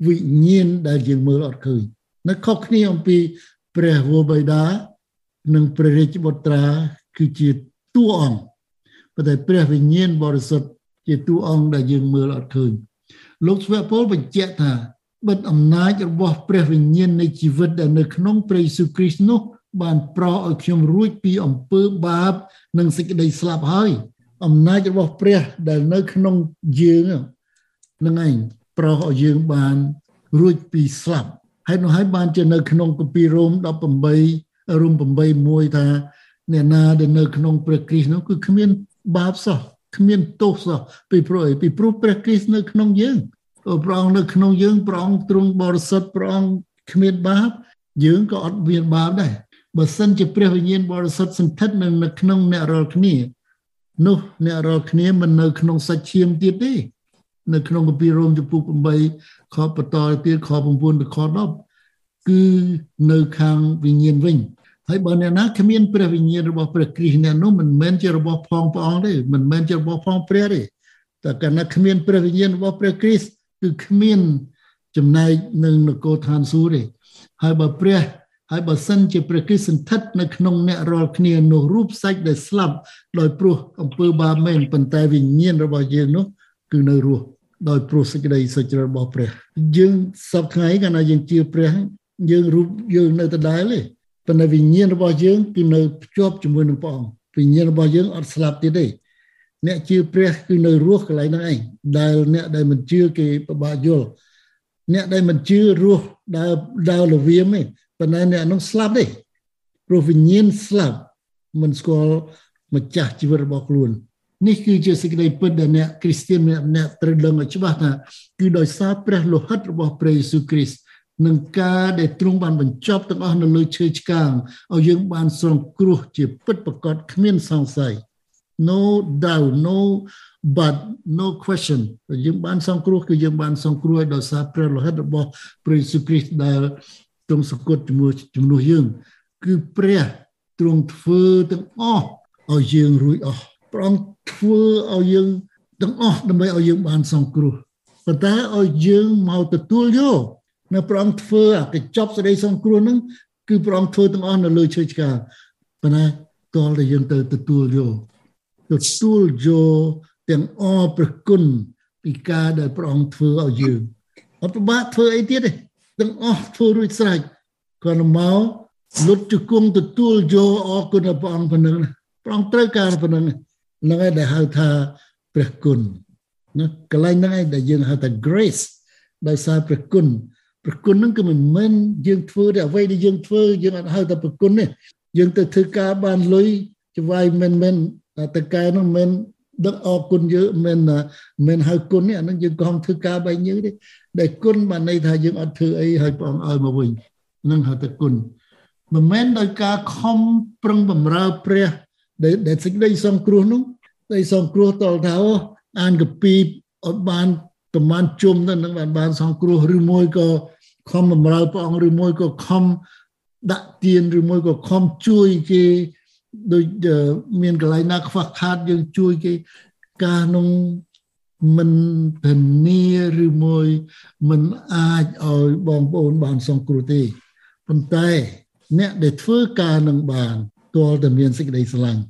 វិញ្ញាណដែលយើងមើលអត់ឃើញនៅខុសគ្នាអំពីព្រះវរបិតា និងព្រះរាជបុត្រាគឺជាតួអង្គប៉ុន្តែព្រះវិញ្ញាណបរិសុទ្ធជាតួអង្គដែលយើងមើលអត់ឃើញលោកស្វៈពលបញ្ជាក់ថាបិទអំណាចរបស់ព្រះវិញ្ញាណនៃជីវិតដែលនៅក្នុងព្រះយេស៊ូវគ្រីស្ទនោះបានប្រោសឲ្យខ្ញុំរួចពីអំពើបាប និងសេចក្តីស្លាប់ហើយអំណាចរបស់ព្រះដែលនៅក្នុងយើងនឹងឯងប្រោសឲ្យយើងបានរួចពីស្លាប់ហើយនោះហើយបានជានៅក្នុងគម្ពីររ៉ូម18 រ៉ូម8មួយថាអ្នកណាដែលនៅក្នុងព្រះគ្រីស្ទនោះគឺគ្មានបាបសោះគ្មានទោសសោះពីព្រោះអីពីព្រោះព្រះគ្រីស្ទនៅក្នុងយើងព្រះអង្គនៅក្នុងយើងព្រះអង្គទ្រង់បរិសុទ្ធព្រះអង្គគ្មានបាប យើងក៏អត់មានបាបដែរបើសិនជាព្រះវិញ្ញាណបរិសុទ្ធសន្ធិដ្ឋនៅក្នុងអ្នករាល់គ្នានោះអ្នករាល់គ្នាមិននៅក្នុងសាច់ឈាមទៀតទេ នៅក្នុងគម្ពីររ៉ូមចំពុក8ខបន្តទៀតខ9ទៅខ10 គឺនៅខាងវិញ្ញាណវិញហើយបើអ្នកណាគ្មានព្រះវិញ្ញាណរបស់ព្រះគ្រីស្ទអ្នកនោះមិនមែនជារបស់ផងព្រះអង្គទេមិនមែនជារបស់ផងព្រះទេតែកាលណាគ្មានព្រះវិញ្ញាណរបស់ព្រះគ្រីស្ទគឺគ្មានចំណែកនឹងនគរឋានសួគ៌ទេហើយបើព្រះហើយបើសិនជាព្រះគ្រីស្ទសន្ធិដ្ឋនៅក្នុងអ្នករាល់គ្នានោះរូបសាច់ដែលស្លាប់ដោយព្រោះអំពើបាបមែនប៉ុន្តែវិញ្ញាណរបស់យើងនោះគឺនៅរស់ដោយព្រោះសេចក្តីសុចរិតរបស់ព្រះ យើងសពថ្ងៃកាលណាយើងជឿព្រះ យើងរូបយើងនៅដដែលទេប៉ុន្តែវិញ្ញាណរបស់យើងគឺនៅភ្ជាប់ជាមួយនឹងព្រះអង្គវិញ្ញាណរបស់យើងអត់ស្លាប់ទៀតទេអ្នកជឿព្រះគឺនៅរស់កន្លែងហ្នឹងឯងដែលអ្នកដែលមិនជឿគេពិបាកយល់អ្នកដែលមិនជឿរស់ដើរដើរលវាមទេប៉ុន្តែអ្នកនោះស្លាប់ទេព្រោះវិញ្ញាណស្លាប់មិនស្គាល់ម្ចាស់ជីវិតរបស់ខ្លួននេះគឺជាសេចក្តីពិតដែលអ្នកគ្រីស្ទានម្នាក់ៗត្រូវដឹងឲ្យច្បាស់ថាគឺដោយសារព្រះលោហិតរបស់ព្រះយេស៊ូវគ្រីស្ទ នឹងការដែលទ្រង់បានបញ្ចប់ទាំងអស់នៅលើឈើឆ្កាងឲ្យយើងបានសង្គ្រោះជាពិតប្រកបគ្មានសង្ស័យ no doubt no but no question យើងបានសង្គ្រោះគឺយើងបានសង្គ្រោះដោយសារព្រះលោហិតរបស់ព្រះយេស៊ូវគ្រីស្ទដែលទ្រង់សគត់ជាមួយជំនួសយើង គឺព្រះទ្រង់ធ្វើទាំងអស់ឲ្យយើងរួចអស់ព្រះអង្គធ្វើឲ្យយើងទាំងអស់ដើម្បីឲ្យយើងបានសង្គ្រោះប៉ុន្តែឲ្យយើងមកទទួលយក នៅព្រះអង្គធ្វើអាកញ្ចប់សេចក្តីសង្គ្រោះហ្នឹងគឺព្រះអង្គធ្វើទាំងអស់នៅលើឈើឆ្កាប៉ុន្តែតលតែយើងទៅទទួលយកទទួលយកទាំងអរព្រះគុណពីការដែលព្រះអង្គធ្វើឲ្យយើងអត់ពិបាកធ្វើអីទៀតទេទាំងអស់ធ្វើរួចស្រេចគាត់មកលុតជង្គង់ទទួលយកអរគុណព្រះអង្គប៉ុណ្ណឹងព្រះអង្គត្រូវការប៉ុណ្ណឹងហ្នឹងឯងដែលហៅថាព្រះគុណណាកន្លែងហ្នឹងឯងដែលយើងហៅថា grace ដោយសារព្រះគុណ ព្រះគុណហ្នឹងគឺមិនមែនយើងធ្វើតែអ្វីដែលយើងធ្វើយើងអត់ហៅថាព្រះគុណទេយើងទៅធ្វើការបានលុយច្វាយមិនមែនតែកែហ្នឹងមិនដឹកអរគុណយើងមិនមិនហៅគុណនេះអានឹងយើងខំធ្វើការបែបយើងទេដែលគុណបានន័យថាយើងអត់ធ្វើអីឲ្យព្រះអង្គឲ្យមកវិញនឹងហៅទៅគុណមិនមែនដោយការខំប្រឹងបំរើព្រះដែលដែលសេចក្តីសង្គ្រោះនោះសេចក្តីសង្គ្រោះតលថាអានកពីអត់បាន ប្រមាណជុំទៅនឹងបានបានសង្គ្រោះឬមួយក៏ខំបំរើព្រះអង្គឬមួយក៏ខំដាក់ទៀនឬមួយក៏ខំជួយគេដូចមានកន្លែងណាខ្វះខាតយើងជួយគេការនោះមិនធានាឬមួយមិនអាចឲ្យបងប្អូនបានសង្គ្រោះទេប៉ុន្តែអ្នកដែលធ្វើការនឹងបានទាល់តែមានសេចក្តីស្រឡាញ់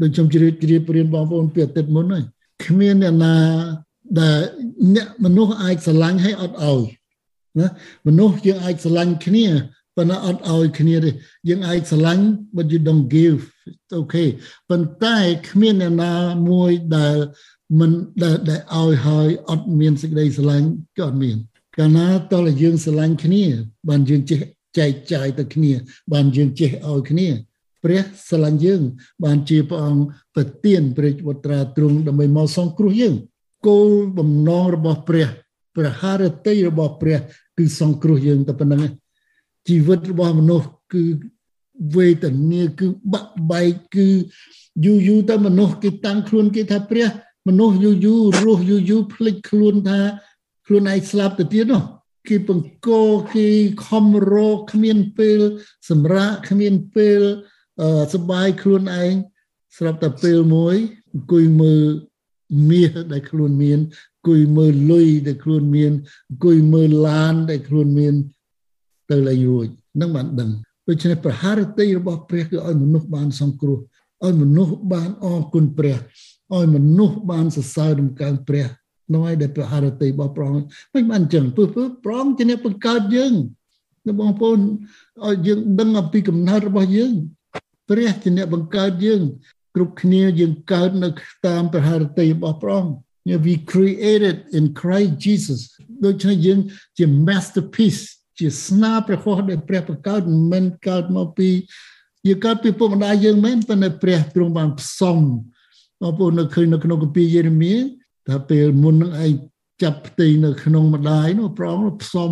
ដូចខ្ញុំជ្រាបជ្រាបរៀនបងប្អូនពីអាទិត្យមុនហើយគ្មានអ្នកណា ដែលអ្នកមនុស្សអាចស្រឡាញ់ឲ្យអត់ឲ្យណាមនុស្សយើងអាចស្រឡាញ់គ្នាប៉ុន្តែអត់ឲ្យគ្នាទេយើងអាចស្រឡាញ់ but you don't give okay ប៉ុន្តែគ្មានអ្នកណាមួយដែលមិនដែលដែលឲ្យហើយអត់មានសេចក្តីស្រឡាញ់ក៏អត់មាន កាលណាតើយើងស្រឡាញ់គ្នា បានយើងចេះចែកចាយទៅគ្នា បានយើងចេះឲ្យគ្នាព្រះស្រឡាញ់យើង បានជាព្រះអង្គប្រទានព្រះវត្រាទ្រង់ដើម្បីមកសង្គ្រោះយើង គោលបំណងរបស់ព្រះព្រះハរតីរបស់ព្រះ គឺសង្គ្រោះយើងតែប៉ុណ្្នឹងជីវិតរបស់មនុស្សគឺវេទនាគឺបាក់បែកគឺយូរយូរទៅមនុស្សគេតាំងខ្លួនគេថាព្រះ មនុស្សយូរយូររស់យូរយូរភ្លេចខ្លួនថា ខ្លួនឯងស្លាប់ទៅទៀតនោះគេបង្កគេខំរកគ្មានពេល សម្រាប់គ្មានពេលសបាយខ្លួនឯងស្រាប់តែពេលមួយអង្គុយមើល មាសដែលខ្លួនមានអង្គុយមើលលុយដែលខ្លួនមានអង្គុយមើលឡានដែលខ្លួនមានទៅលែងរួចនឹងបានដឹងដូច្នេះប្រហារតីរបស់ព្រះគឺឲ្យមនុស្សបានសង្គ្រោះឲ្យមនុស្សបានអរគុណព្រះឲ្យមនុស្សបានសរសើរដំណើរព្រះនោះឲ្យដែលប្រហារតីរបស់ព្រះមិនបានអញ្ចឹងព្រោះព្រះអង្គជាអ្នកបង្កើតយើងនៅបងប្អូនឲ្យយើងដឹងអំពីកំណើតរបស់យើង ព្រះជាអ្នកបង្កើតយើង គ្រប់គ្នាយើងកើតនៅតាមប្រហារតីរបស់ព្រះអង្គ we created in Christ Jesus ដូច្នេះយើងជា masterpiece ជាស្នាព្រះហស្ថដែលព្រះបង្កើតមិនមែនកើតមកពីយើងកើតពីពុកម្ដាយយើងមែនប៉ុន្តែព្រះទ្រង់បានផ្សំបងប្អូននៅឃើញនៅក្នុងគម្ពីរយេរេមៀថាពេលមុននឹងឯងចាប់ផ្ទៃនៅក្នុងម្ដាយនោះព្រះអង្គផ្សំ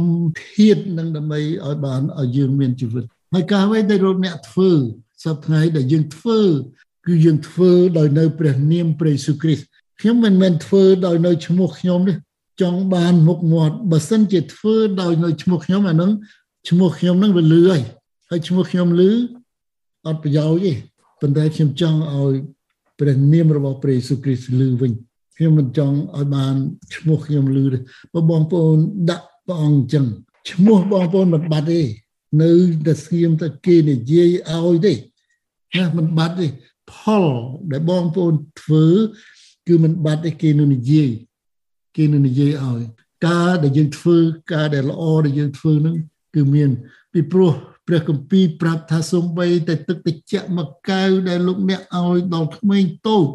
ធាតនឹងដើម្បីឲ្យបានឲ្យយើងមានជីវិតហើយការអ្វីដែលរកអ្នកធ្វើសប្តាហ៍ដែលយើងធ្វើ គឺយើងធ្វើដោយនៅព្រះនាមព្រះយេស៊ូវគ្រីស្ទខ្ញុំមិនមែនធ្វើដោយនៅឈ្មោះខ្ញុំទេចង់បានមុខមាត់បើសិនជាធ្វើដោយនៅឈ្មោះខ្ញុំអានឹងឈ្មោះខ្ញុំនឹងវាលឺហើយហើយឈ្មោះខ្ញុំលឺអត់ប្រយោជន៍ទេប៉ុន្តែខ្ញុំចង់ឲ្យព្រះនាមរបស់ព្រះយេស៊ូវគ្រីស្ទលឺវិញខ្ញុំមិនចង់ឲ្យបានឈ្មោះខ្ញុំលឺទេបើបងប្អូនដាក់ព្រះអង្គអញ្ចឹងឈ្មោះបងប្អូនមិនបាត់ទេនៅតែស្ងៀមតែគេនិយាយឲ្យទេណាមិនបាត់ទេ ផលដែលបងប្អូនធ្វើគឺមិនបាត់ទេគេនឹងនិយាយគេនឹងនិយាយឲ្យការដែលយើងធ្វើការដែលល្អដែលយើងធ្វើនឹងគឺមានពីព្រោះព្រះគម្ពីរប្រាប់ថាសំបីតែទឹកតិចមកកៅដែលលោកអ្នកឲ្យដល់ក្មេងតូច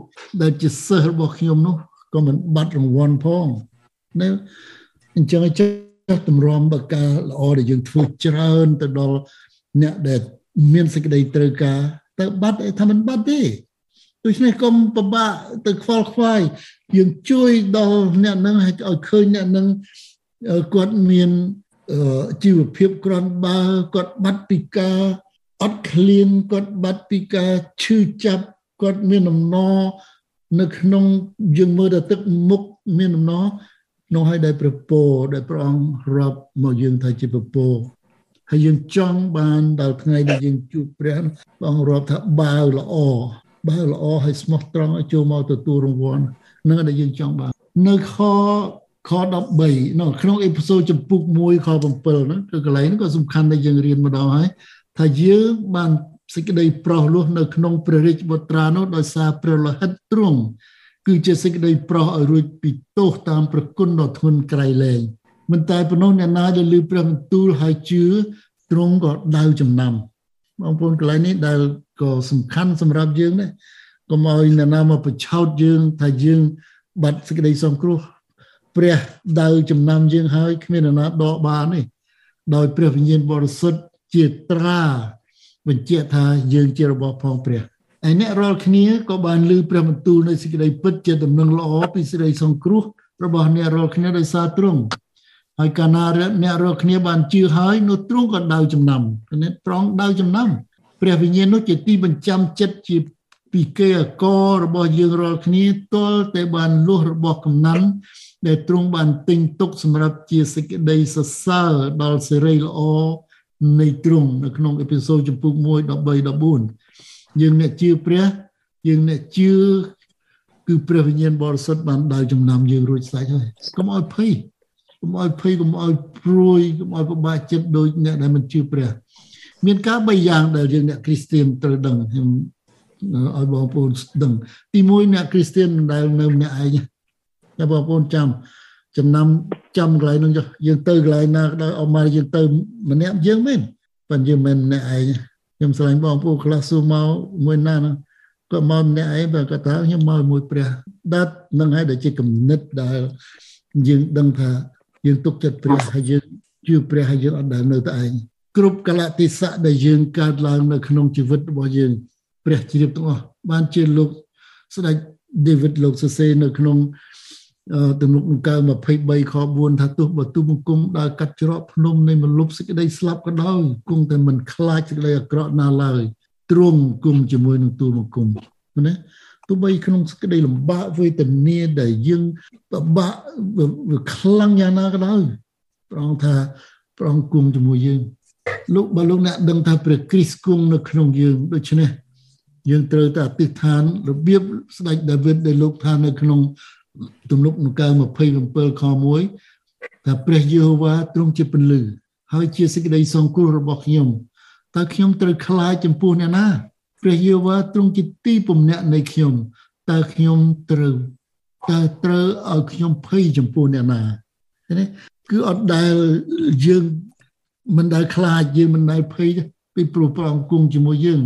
ដែលជាសិស្សរបស់ខ្ញុំនោះក៏មិនបាត់រង្វាន់ផងណាអញ្ចឹងចេះតម្រាំបការល្អដែលយើងធ្វើច្រើនទៅដល់អ្នកដែលមានសេចក្តីត្រូវការ ទៅបាត់ថាមិនបាត់ទេដូច្នេះកុំពិបាកទៅខ្វល់ខ្វាយយើងជួយដល់អ្នកនឹងឲ្យឃើញអ្នកនឹងគាត់មានជីវភាពក្រាន់បើគាត់បាត់ពីការអត់ឃ្លានគាត់បាត់ពីការឈឺចាប់គាត់មានដំណរនៅក្នុងយើងមើលទៅទឹកមុខមានដំណរនោះឲ្យដែលព្រះពោដែលព្រះអង្គរាប់មកយើងថាជាព្រះពោ ហើយយើងចង់បានដល់ថ្ងៃដែលយើងជួបព្រះព្រះអង្គរាប់ថាបាវល្អបើល្អហើយស្មោះត្រង់ឲ្យចូលមកទទួលរង្វាន់នឹងដែលយើងចង់បាននៅខខ13នៅក្នុងអេពីសូតចំពុក1ខ7ហ្នឹងគឺកន្លែងហ្នឹងក៏សំខាន់ដែលយើងរៀនម្ដងហើយថាយើងបានសេចក្តីប្រោសលោះនៅក្នុងព្រះរាជបុត្រានោះដោយសារព្រះលោហិតទ្រង់គឺជាសេចក្តីប្រោសឲ្យរួចពីទោសតាមប្រគុណដ៏ធ្ងន់ក្រៃលែង មិនតែប៉ុណ្ណោះអ្នកណាដែលលឺព្រះបន្ទូលហើយជឿទ្រង់ក៏ដៅចំណាំបងប្អូនកន្លែងនេះដែលក៏សំខាន់សម្រាប់យើងដែរកុំឲ្យអ្នកណាមកបញ្ឆោតយើងថាយើងបាត់សេចក្តីសង្គ្រោះព្រះដៅចំណាំយើងហើយគ្មានអ្នកណាដកបានទេដោយព្រះវិញ្ញាណបរិសុទ្ធជាត្រាបញ្ជាក់ថាយើងជារបស់ផងព្រះហើយអ្នករាល់គ្នាក៏បានលើព្រះបន្ទូលនៃសេចក្តីពិតជាដំណឹងល្អពីសេចក្តីសង្គ្រោះរបស់អ្នករាល់គ្នាដោយសារទ្រង់ ហើយកាលណាអ្នករាល់គ្នាបានជឿហើយនោះទ្រង់ក៏ដៅចំណាំនេះត្រង់ដៅចំណាំព្រះវិញ្ញាណនោះជាទីបញ្ចាំចិត្តជាពីគេអករបស់យើងរាល់គ្នាទល់តែបានលុះរបស់កំណាន់ដែលទ្រង់បានទិញទុកសម្រាប់ជាសេចក្តីសរសើរដល់សេរីល្អនៃទ្រង់នៅក្នុងអេពីសូតចំពុក1 13 14យើងអ្នកជឿព្រះយើងអ្នកជឿគឺព្រះវិញ្ញាណបរិសុទ្ធបានដើរចំណាំយើងរួចស្រេចហើយកុំឲ្យភ័យ កុំឲ្យភ័យកុំឲ្យព្រួយកុំឲ្យពិបាកចិត្តដូចអ្នកដែលមិនជឿព្រះ មានការបីយ៉ាងដែលយើងអ្នកគ្រីស្ទៀនត្រូវដឹងខ្ញុំឲ្យបងប្អូនដឹង ទី1អ្នកគ្រីស្ទៀនដែលនៅម្នាក់ឯងតែបងប្អូនចាំចំណាំចាំកន្លែងនោះយើងទៅកន្លែងណាក៏ដោយអមមកយើងទៅម្នាក់យើងមែនប៉ុន្តែយើងមិនម្នាក់ឯងខ្ញុំស្រឡាញ់បងប្អូនខ្លះសួរមកមួយណាណាក៏មកម្នាក់ឯងបើគាត់ថាខ្ញុំមកមួយព្រះដាត់នឹងហើយដែលជាគំនិតដែលយើងដឹងថា យើងទុកចិត្តព្រះហើយយើងជឿព្រះហើយយើងអត់ដែលនៅតែឯងគ្រប់កលៈទេសៈដែលយើងកើតឡើងនៅក្នុងជីវិតរបស់យើងព្រះជ្រាបទាំងអស់បានជាលោកស្ដេច David លោកសរសេរនៅក្នុងទំនុកដង្កើ23ខ4ថាទោះបើទូបង្គំដើរកាត់ច្រកភ្នំនៃមលុបសេចក្តីស្លាប់ក៏ដោយគង់តែមិនខ្លាចសេចក្តីអាក្រក់ណាឡើយទ្រង់គង់ជាមួយនឹងទូលបង្គំណា ទោះបីក្នុងសេចក្តីលំបាកវេទនាដែលយើងពិបាកវាខ្លាំងយ៉ាងណាក៏ដោយប្រងថាប្រងគង់ជាមួយយើងលោកបើលោកអ្នកដឹងថាព្រះគ្រីស្ទគង់នៅក្នុងយើងដូច្នេះយើងត្រូវតែអធិដ្ឋានរបៀបស្ដេចដាវីតដែលលោកថានៅក្នុងទំនុកនកើ27ខ1ថាព្រះយេហូវ៉ាទ្រង់ជាពន្លឺហើយជាសេចក្តីសង្គ្រោះរបស់ខ្ញុំតើខ្ញុំត្រូវខ្លាចចំពោះអ្នកណា ព្រះយេហូវ៉ាទ្រង់ជាទីពំនាក់នៃខ្ញុំតើខ្ញុំត្រូវតើត្រូវឲ្យខ្ញុំភ័យចំពោះអ្នកណានេះគឺអត់ដែលយើងមិនដែលខ្លាចយើងមិនដែលភ័យពីព្រោះព្រះអង្គគង់ជាមួយយើង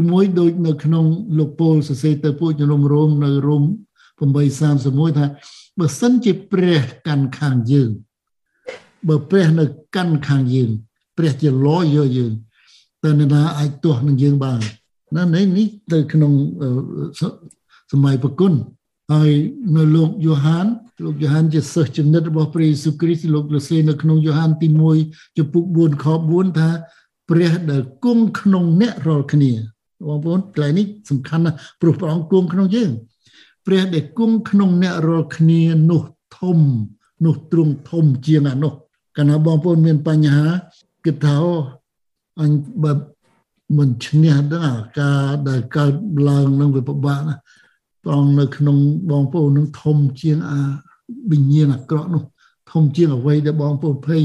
ឬមួយដូចនៅក្នុងលោកពូលសរសេរទៅពួកជំនុំរោមនៅរោម831ថាបើសិនជាព្រះកាន់ខាងយើងបើព្រះនៅកាន់ខាងយើង ព្រះជាលយយកយើងតើនរណាអាចទាស់នឹងយើងបាន ណានេះនេះទៅក្នុងសម័យប្រគុណហើយនៅលោកយ៉ូហានលោកយ៉ូហានជាសិស្សចំណិតរបស់ព្រះយេស៊ូវគ្រីស្ទលោកលសេនៅក្នុងយ៉ូហានទី1ចំពុក4ខ4ថាព្រះដែលគង់ក្នុងអ្នករាល់គ្នាបងប្អូនកន្លែងនេះសំខាន់ណាស់ព្រោះព្រះអង្គគង់ក្នុងយើងព្រះដែលគង់ក្នុងអ្នករាល់គ្នានោះធំនោះទ្រង់ធំជាងអានោះកាលណាបងប្អូនមានបញ្ហាគិតថាអញបើ មិនឈ្នះដល់ការដែលកើតឡើងនឹងវាពិបាកណាព្រះអង្គនៅក្នុងបងប្អូននឹងធំជាងអាវិញ្ញាណអាក្រក់នោះ ធំជាងអ្វីដែលបងប្អូនភ័យ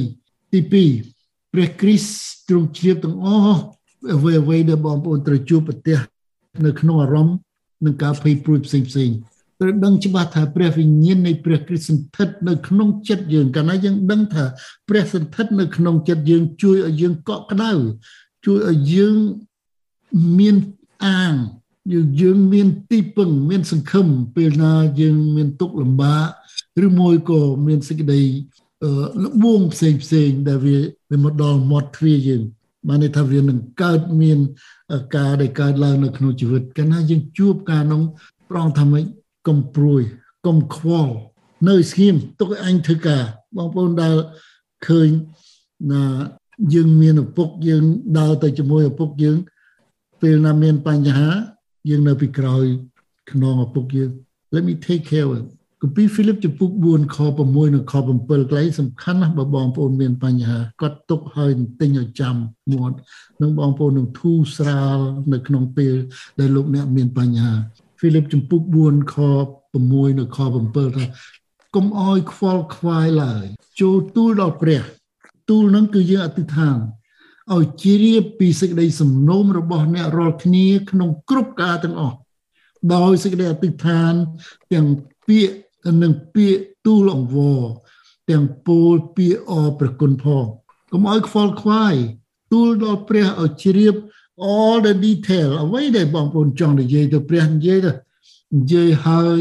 ទី2ព្រះគ្រីស្ទទ្រង់ជ្រាបទាំងអស់អ្វីអ្វីដែលបងប្អូនត្រូវជួបប្រទះនៅក្នុងអារម្មណ៍និងការភ័យព្រួយផ្សេងផ្សេងត្រូវដឹងច្បាស់ថាព្រះវិញ្ញាណនៃព្រះគ្រីស្ទសន្ធិដ្ឋនៅក្នុងចិត្តយើងកាលណាយើងដឹងថាព្រះសន្ធិដ្ឋនៅក្នុងចិត្តយើងជួយឲ្យយើងកក់ក្ដៅ ជួយឲ្យយើងមានអាងយើងយើងមានទីពឹងមានសង្ឃឹមពេលណាយើងមានទុក្ខលំបាកឬមួយក៏មានសេចក្តីលបួងផ្សេងផ្សេងដែលវាវាមកដល់មាត់ទ្វារយើងបានន័យថាវានឹងកើតមានការដែលកើតឡើងនៅក្នុងជីវិតកាលណាយើងជួបការនោះប្រងថាម៉េចកុំព្រួយកុំខ្វល់នៅស្ងៀមទុកឲ្យអញធ្វើការបងប្អូនដែលឃើញណា យើងមានឪពុកយើងដើរទៅជាមួយឪពុកយើង ពេលណាមានបញ្ហា យើងនៅពីក្រោយខ្នងឪពុកយើង let me take care of it គម្ពីរហ្វីលីបចំពុក4ខ6និងខ7កន្លែងសំខាន់ណាស់បើបងប្អូនមានបញ្ហាគាត់ទុកហើយទិញឲ្យចាំមាត់នឹងបងប្អូននឹងធូរស្រាលនៅក្នុងពេលដែលលោកអ្នកមានបញ្ហាហ្វីលីបចំពុក4ខ6និងខ7ថាកុំអោយខ្វល់ខ្វាយឡើយចូលទូលដល់ព្រះ ទូលនឹងគឺយើងអធិដ្ឋានឲ្យជ្រាបពីសេចក្តីសំណូមរបស់អ្នករាល់គ្នាក្នុងគ្រប់ការទាំងអស់ដោយសេចក្តីអធិដ្ឋានទាំងពាក្យនិងពាក្យទូលអង្វរទាំងពោលពាក្យអរប្រគុណផងកុំឲ្យខ្វល់ខ្វាយទូលដល់ព្រះឲ្យជ្រាប all the detail អ្វីដែលបងប្អូនចង់និយាយទៅព្រះនិយាយទៅនិយាយហើយ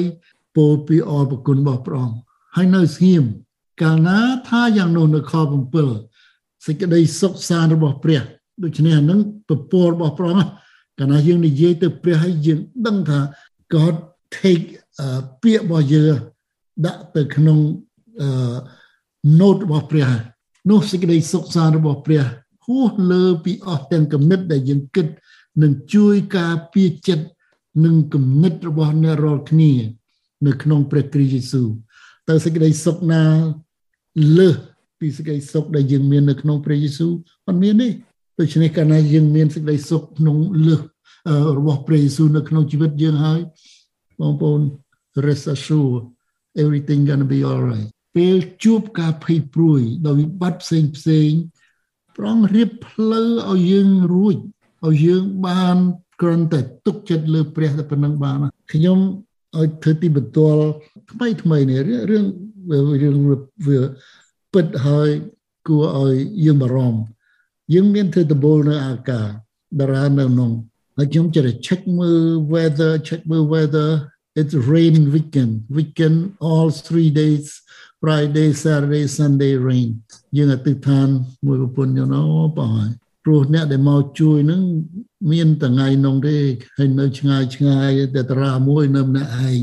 ពោលពាក្យអរប្រគុណរបស់ព្រះអង្គហើយនៅស្ងៀម កាលណាថាយ៉ាងនោះនៅខ7សេចក្តីសុខសាន្តរបស់ព្រះដូច្នេះអានឹងពពររបស់ព្រះអង្គកាលណាយើងនិយាយទៅព្រះហើយយើងដឹងថា God take ពាក្យរបស់យើងដាក់ទៅក្នុង note របស់ព្រះនោះសេចក្តីសុខសាន្តរបស់ព្រះហួសលើពីអស់ទាំងគំនិតដែលយើងគិតនឹងជួយការពារចិត្តនិងគំនិតរបស់អ្នករាល់គ្នា នៅក្នុងព្រះគ្រីស្ទយេស៊ូវតើសេចក្តីសុខណា លើសពីសេចក្តីសុខដែលយើងមាននៅក្នុងព្រះយេស៊ូវអត់មានទេដូច្នេះកាលណាយើងមានសេចក្តីសុខក្នុងលើសរបស់ព្រះយេស៊ូវនៅក្នុងជីវិតយើងហើយបងប្អូន rest assured everything going to be all right ពេលជួបការភ័យព្រួយដោយវិបត្តិផ្សេងផ្សេងប្រងរៀបផ្លូវឲ្យយើងរួចឲ្យយើងបានគ្រាន់តែទុកចិត្តលើព្រះតែប៉ុណ្្នឹងបានខ្ញុំឲ្យធ្វើទីបន្ទាល់ ថ្មីថ្មីនេះរឿងរឿងវាពិតហើយគួរឲ្យយើងបារម្ភយើងមានធ្វើដំបូលនៅអាកាតារានៅក្នុងហើយខ្ញុំចេះតែ check មើល weather check មើល weather it's rain weekend weekend all 3 days Friday Saturday Sunday rain យើងអធិដ្ឋានមួយប្រពន្ធខ្ញុំអូបងព្រោះអ្នកដែលមកជួយនឹងមានថ្ងៃនងទេហើយនៅឆ្ងាយឆ្ងាយតែតារាមួយនៅម្នាក់ឯង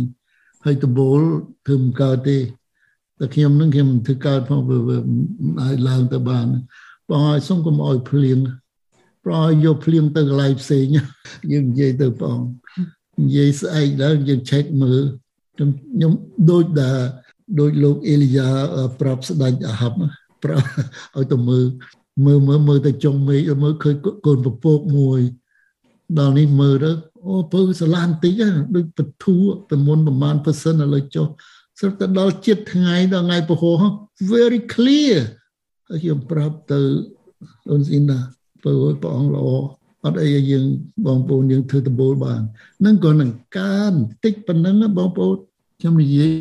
ហើយដបូលធ្វើមិនកើតទេតែខ្ញុំនឹងខ្ញុំធ្វើកើតផងវាឲ្យឡើងទៅបានបងឲ្យសុំកុំឲ្យភ្លៀងប្រឲ្យយកភ្លៀងទៅកន្លែងផ្សេងយើងនិយាយទៅបងនិយាយស្អែកឡើងយើង check មើលខ្ញុំដូចដែលដូចលោកអេលីយ៉ាប្រាប់ស្ដេចអាហាប់ប្រាប់ឲ្យទៅមើលមើលមើលមើលទៅចុងមេឃមើលឃើញកូនពពកមួយដល់នេះមើលទៅ អូពើស្រឡានតិចដូចបធូប្រមុនប្រមាណប៉ឺសិនឥឡូវចុះស្រាប់តែដល់ចិត្តថ្ងៃដល់ថ្ងៃពហុ very clear ហើយខ្ញុំប្រាប់ទៅអូនស៊ីណាពើព្រះអង្គល្អអត់អីយើងបងប្អូនយើងធ្វើដំបូលបាននឹងក៏នឹងកានតិចប៉ុណ្ណឹងបងប្អូនខ្ញុំនិយាយ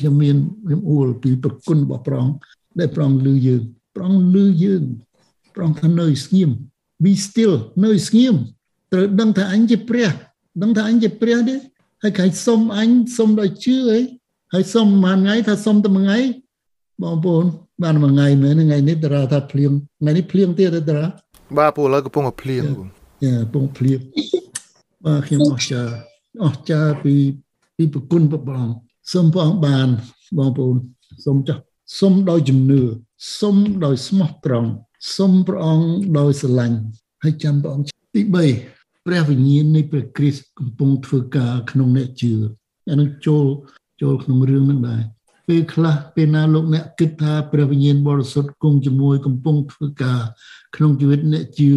ខ្ញុំមានខ្ញុំអួលពីប្រគុណរបស់ព្រះអង្គដែលព្រះអង្គលឺយើងព្រះអង្គលឺយើងព្រះអង្គថានៅស្ងៀម be still នៅស្ងៀម ត្រូវដឹងថាអញជាព្រះដឹងថាអញជាព្រះទេហើយគេសុំអញសុំដោយជឿអីហើយសុំមួយថ្ងៃថាសុំតែមួយថ្ងៃបងប្អូនបានមួយថ្ងៃមែនថ្ងៃនេះតារាថាភ្លៀងថ្ងៃនេះភ្លៀងទៀតតារាបាទពូឥឡូវកំពុងតែភ្លៀងយ៉ាកំពុងភ្លៀងបាទខ្ញុំអស់ចាអស់ចាពីពីប្រគុណព្រះអង្គសូមព្រះអង្គបានបងប្អូនសូមចាស់សូមដោយជំនឿសូមដោយស្មោះត្រង់សូមព្រះអង្គដោយស្រឡាញ់ហើយចាំព្រះអង្គទី3 ព្រះវិញ្ញាណនៃព្រះគ្រីស្ទកំពុងធ្វើការក្នុងអ្នកជឿអានឹងចូលចូលក្នុងរឿងហ្នឹងដែរពេលខ្លះពេលណាលោកអ្នកគិតថាព្រះវិញ្ញាណបរិសុទ្ធគង់ជាមួយកំពុងធ្វើការក្នុងជីវិតអ្នកជឿ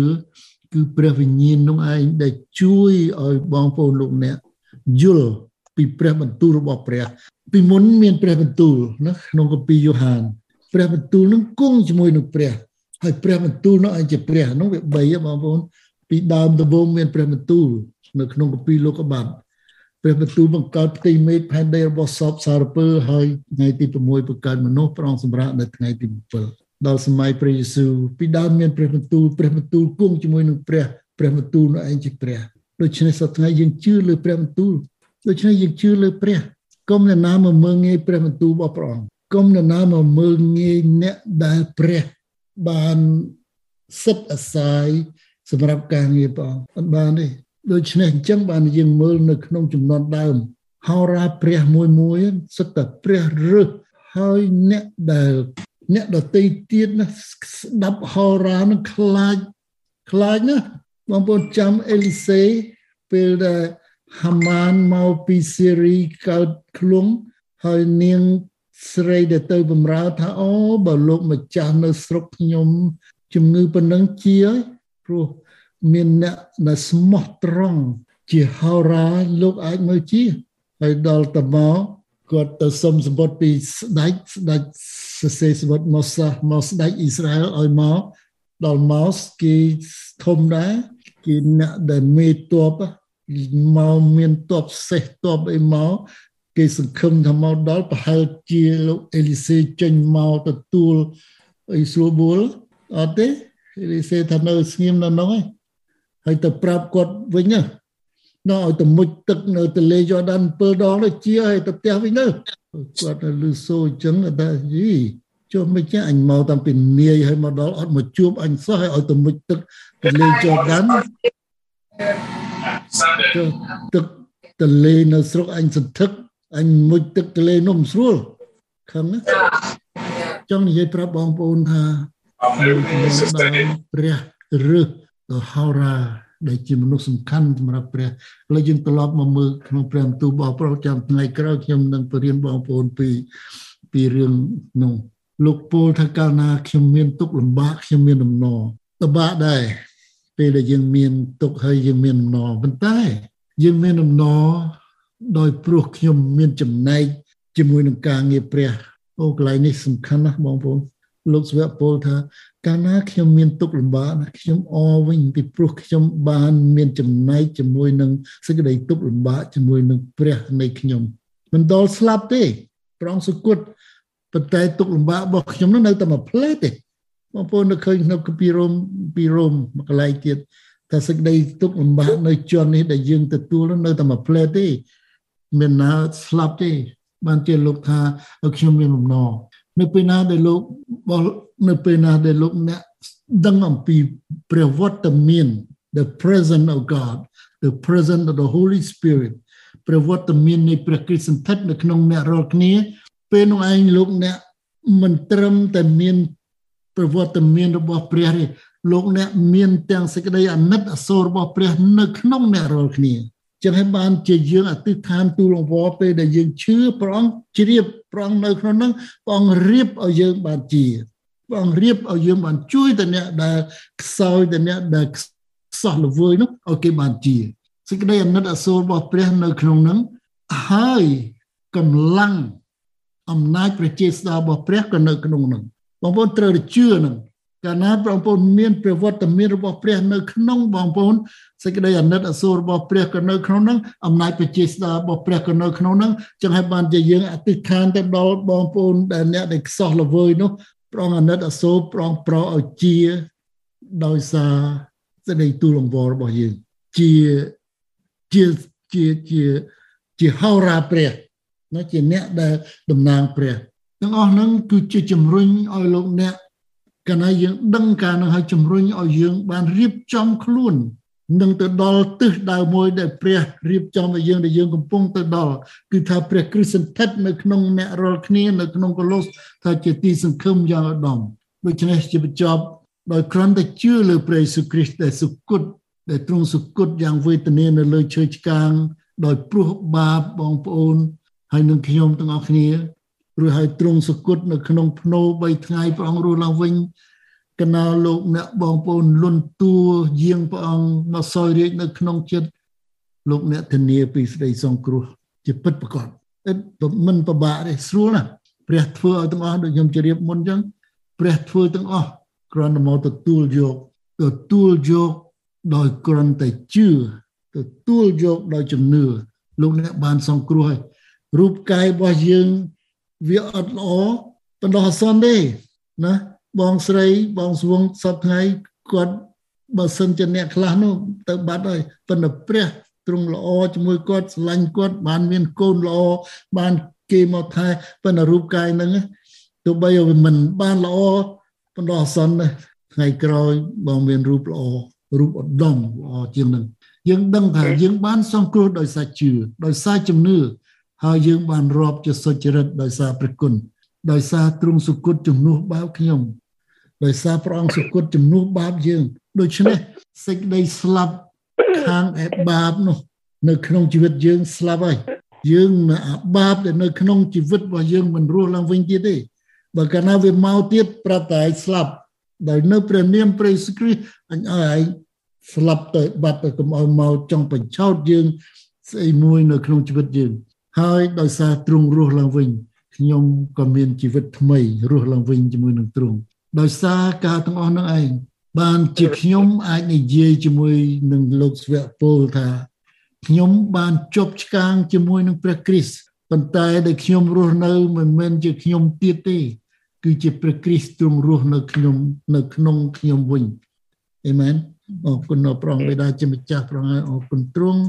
គឺព្រះវិញ្ញាណនោះឯងដែលជួយឲ្យបងប្អូនលោកអ្នកយល់ពីព្រះបន្ទូលរបស់ព្រះ ពីមុនមានព្រះបន្ទូលណាក្នុងគម្ពីរយ៉ូហានព្រះបន្ទូលនឹងគង់ជាមួយនឹងព្រះហើយព្រះបន្ទូលនោះឯងជាព្រះនោះវា3បងប្អូន ពីដើមដំបូងមានព្រះបន្ទូលនៅក្នុងគម្ពីរលោកុបាទព្រះបន្ទូលបង្កើតផ្ទៃមេឃផែនដីរបស់សពសារពើហើយថ្ងៃទី6បង្កើតមនុស្សប្រងសម្រាប់នៅថ្ងៃទី7ដល់សម័យព្រះយេស៊ូវពីដើមមានព្រះបន្ទូលព្រះបន្ទូលគង់ជាមួយនឹងព្រះព្រះបន្ទូលនោះឯងជាព្រះដូច្នេះសប្តាហ៍យើងជឿលើព្រះបន្ទូលដូច្នេះយើងជឿលើព្រះកុំអ្នកណាមកមើងងាយព្រះបន្ទូលរបស់ព្រះអង្គកុំអ្នកណាមកមើងងាយអ្នកដែលព្រះបានសិទ្ធអាស្រ័យ សម្រាប់ការងារព្រះអង្គអត់បានទេដូច្នេះអញ្ចឹងបានយើងមើលនៅក្នុងចំនួនដើមហោរាព្រះមួយមួយសិតតែព្រះរឹសហើយអ្នកដែលអ្នកដតីទៀតណាស្ដាប់ហោរានឹងខ្លាចខ្លាចណាបងប្អូនចាំអេលីសេពេលដែលហាម៉ានមកពីសេរីកើតឃ្លងហើយនាងស្រីដែលទៅបំរើថាអូបើលោកម្ចាស់នៅស្រុកខ្ញុំជំងឺប៉ុណ្ណឹងជា ព្រោះមានអ្នកដែលស្មោះត្រង់ជាហោរាលោកអាចមើលជាហើយដល់តមកគាត់ទៅសុំសម្បត្តិពីស្ដេចស្ដេចសរសេរសម្បត្តិមកសាមកស្ដេចអ៊ីស្រាអែលឲ្យមកដល់មកគេធំដែរគេអ្នកដែលមេតបមកមានតបសេះតបអីមកគេសង្ឃឹមថាមកដល់ប្រហែលជាលោកអេលីសេចេញមកទទួលអីស្រួលបួលអត់ទេ អេលីសេថានៅស្ងៀមនៅនោះហើយទៅប្រាប់គាត់វិញណាដល់ឲ្យទៅមុជទឹកនៅទន្លេយ៉ូដាន7ដងទៅជាឲ្យទៅផ្ទះវិញទៅគាត់ទៅលឺសូអញ្ចឹងថាយីចុះមិនចាអញមកតាំងពីនាយហើយមកដល់អត់មកជួបអញសោះឲ្យឲ្យទៅមុជទឹកទន្លេយ៉ូដានទឹកទលេនៅស្រុកអញសន្ធឹកអញមុជទឹកទលេនំស្រួលខឹងណាចង់និយាយប្រាប់បងប្អូនថា ព្រះរឹសដ៏ហោរាដែលជាមនុស្សសំខាន់សម្រាប់ព្រះឥឡូវយើងត្រឡប់មកមើលក្នុងព្រះបន្ទូលរបស់ព្រះចាំថ្ងៃក្រោយខ្ញុំនឹងបរៀនបងប្អូនពីពីរឿងនោះលោកពោលថាកាលណាខ្ញុំមានទុកលំបាកខ្ញុំមានដំណរលំបាកដែរពេលដែលយើងមានទុកហើយយើងមានដំណរប៉ុន្តែយើងមានដំណរដោយព្រោះខ្ញុំមានចំណែកជាមួយនឹងការងារព្រះអូកន្លែងនេះសំខាន់ណាស់បងប្អូន លោកស្វៈពលថាកាលណាខ្ញុំមានទុកលំបាកណាខ្ញុំអរវិញពីព្រោះខ្ញុំបានមានចំណែកជាមួយនឹងសេចក្តីទុកលំបាកជាមួយនឹងព្រះនៃខ្ញុំមិនដល់ស្លាប់ទេប្រងសុគតប៉ុន្តែទុកលំបាករបស់ខ្ញុំនោះនៅតែមួយផ្លែទេបងប្អូននៅឃើញក្នុងគម្ពីររ៉ូមពីរ៉ូមមួយកន្លែងទៀតតែសេចក្តីទុកលំបាកនៅជាន់នេះដែលយើងទទួលនៅតែមួយផ្លែទេមានណាស្លាប់ទេបានជាលោកថាខ្ញុំមានបំណង នៅពេលណាដែលលោកនៅពេលណាដែលលោកអ្នកដឹងអំពីព្រះវត្តមាន the presence of God the presence of the Holy Spirit ព្រះវត្តមាននៃព្រះគ្រីស្ទសន្ធិដ្ឋនៅក្នុងអ្នករាល់គ្នា ពេលនោះឯងលោកអ្នកមិនត្រឹមតែមានព្រះវត្តមានរបស់ព្រះទេលោកអ្នកមានទាំងសេចក្តីអាណិតអាសូររបស់ព្រះនៅក្នុងអ្នករាល់គ្នាចឹងហើយបានជាយើងអធិដ្ឋានទូលអង្វរពេលដែលយើងឈឺព្រះអង្គជ្រាប ព្រះអង្គនៅក្នុងនោះព្រះអង្គរៀបឲ្យយើងបានជាព្រះអង្គរៀបឲ្យយើងបានជួយទៅអ្នកដែលខ្សោយទៅអ្នកដែលខ្សោះល្វើយនោះឲ្យគេបានជាសេចក្តីអាណិតអាសូររបស់ព្រះនៅក្នុងនោះហើយកម្លាំងអំណាចប្រជាស្ដាររបស់ព្រះក៏នៅក្នុងនោះបងប្អូនត្រូវជឿនឹងកាលណាបងប្អូនមានព្រះវត្តមានរបស់ព្រះនៅក្នុងបងប្អូន សេចក្តីអាណិតអាសូររបស់ព្រះក៏នៅក្នុងនោះអំណាចប្រជាស្ដាររបស់ព្រះក៏នៅក្នុងនោះចឹងហើយបានជាយើងអធិដ្ឋានទៅដល់បងប្អូនដែលអ្នកដែលខ្សោះល្វើយនោះប្រងអាណិតអាសូរប្រងប្រឲ្យជាដោយសារសេចក្តីទូលអង្វររបស់យើងជាជាជាជាជាហោរាព្រះណាជាអ្នកដែលតំណាងព្រះទាំងអស់ហ្នឹងគឺជាជំរុញឲ្យលោកអ្នកកាលណាយើងដឹងការនឹងឲ្យជំរុញឲ្យយើងបានរៀបចំខ្លួន នឹងទៅដល់ទិសដៅមួយដែលព្រះរៀបចំឲ្យយើងដែលយើងកំពុងទៅដល់គឺថាព្រះគ្រីស្ទសន្ធិដ្ឋនៅក្នុងអ្នករាល់គ្នានៅក្នុងកូឡូសថាជាទីសង្ឃឹមយ៉ាងឧត្តមដូច្នេះជាបញ្ចប់ដោយគ្រាន់តែជឿលើព្រះយេស៊ូវគ្រីស្ទដែលសុគតដែលទ្រង់សុគតយ៉ាងវេទនានៅលើឈើឆ្កាង ដោយព្រោះបាបបងប្អូន ហើយនឹងខ្ញុំទាំងអស់គ្នាឬហើយទ្រង់សុគតនៅក្នុងភ្នោ3ថ្ងៃព្រះអង្គរស់ឡើងវិញ កណាលោកអ្នកបងប្អូនលន់តួយាងព្រះអង្គមកសោយរាជនៅក្នុងចិត្តលោកអ្នកធានាពីស្ដីសង្គ្រោះជាពិតប្រកបមិនពិបាកទេស្រួលណាស់ព្រះធ្វើឲ្យទាំងអស់ដូចខ្ញុំជម្រាបមុនអញ្ចឹងព្រះធ្វើទាំងអស់គ្រាន់តែមកទទួលយកទទួលយកដោយគ្រាន់តែជឿទទួលយកដោយជំនឿលោកអ្នកបានសង្គ្រោះហើយរូបកាយរបស់យើងវាអត់ល្អបណ្ដោះអាសន្នទេណា បងស្រីបងស្វងសពថ្ងៃគាត់បើសិនជាអ្នកខ្លះនោះទៅបាត់ហើយប៉ុន្តែព្រះទ្រង់ល្អជាមួយគាត់ស្រឡាញ់គាត់បានមានកូនល្អបានគេមកថែប៉ុន្តែរូបកាយហ្នឹងទោះបីវាមិនបានល្អបណ្ដោះអាសន្នថ្ងៃក្រោយបងមានរូបល្អរូបឧត្តមល្អជាងនឹងយើងដឹងថាយើងបានសង្គ្រោះដោយសារជឿដោយសារជំនឿហើយយើងបានរាប់ជាសុចរិតដោយសារព្រះគុណដោយសារទ្រង់សុគតជំនួសបាបខ្ញុំ ដោយសារព្រះអង្គសុគតជំនួសបាបយើងដូច្នេះសេចក្តីស្លាប់ខាងឯបាបនោះ នៅក្នុងជីវិតយើងស្លាប់ហើយយើងអាបាបដែលនៅក្នុងជីវិតរបស់យើងមិនរស់ឡើងវិញទៀតទេបើកាលណាវាមកទៀតប្រាប់តែឯងស្លាប់ដោយនៅព្រះនាមព្រះយេស៊ូវគ្រីស្ទអញឲ្យឯងស្លាប់ទៅបាត់ទៅកុំឲ្យមកចង់បញ្ឆោតយើងស្អីមួយនៅក្នុងជីវិតយើងហើយដោយសារទ្រង់រស់ឡើងវិញខ្ញុំក៏មានជីវិតថ្មីរស់ឡើងវិញជាមួយនឹងទ្រង់ ដោយសារការទាំងអស់នោះឯងបានជាខ្ញុំអាចនិយាយជាមួយនឹងលោកស្វៈពលថាខ្ញុំបានជប់ឆ្កាងជាមួយនឹងព្រះគ្រីស្ទប៉ុន្តែដែលខ្ញុំរស់នៅមិនមែនជាខ្ញុំទៀតទេគឺជាព្រះគ្រីស្ទទ្រង់រស់នៅខ្ញុំនៅក្នុងខ្ញុំវិញអេមែនអរគុណដល់ព្រះអង្គបិតាជាម្ចាស់ព្រះអង្គអរគុណទ្រង់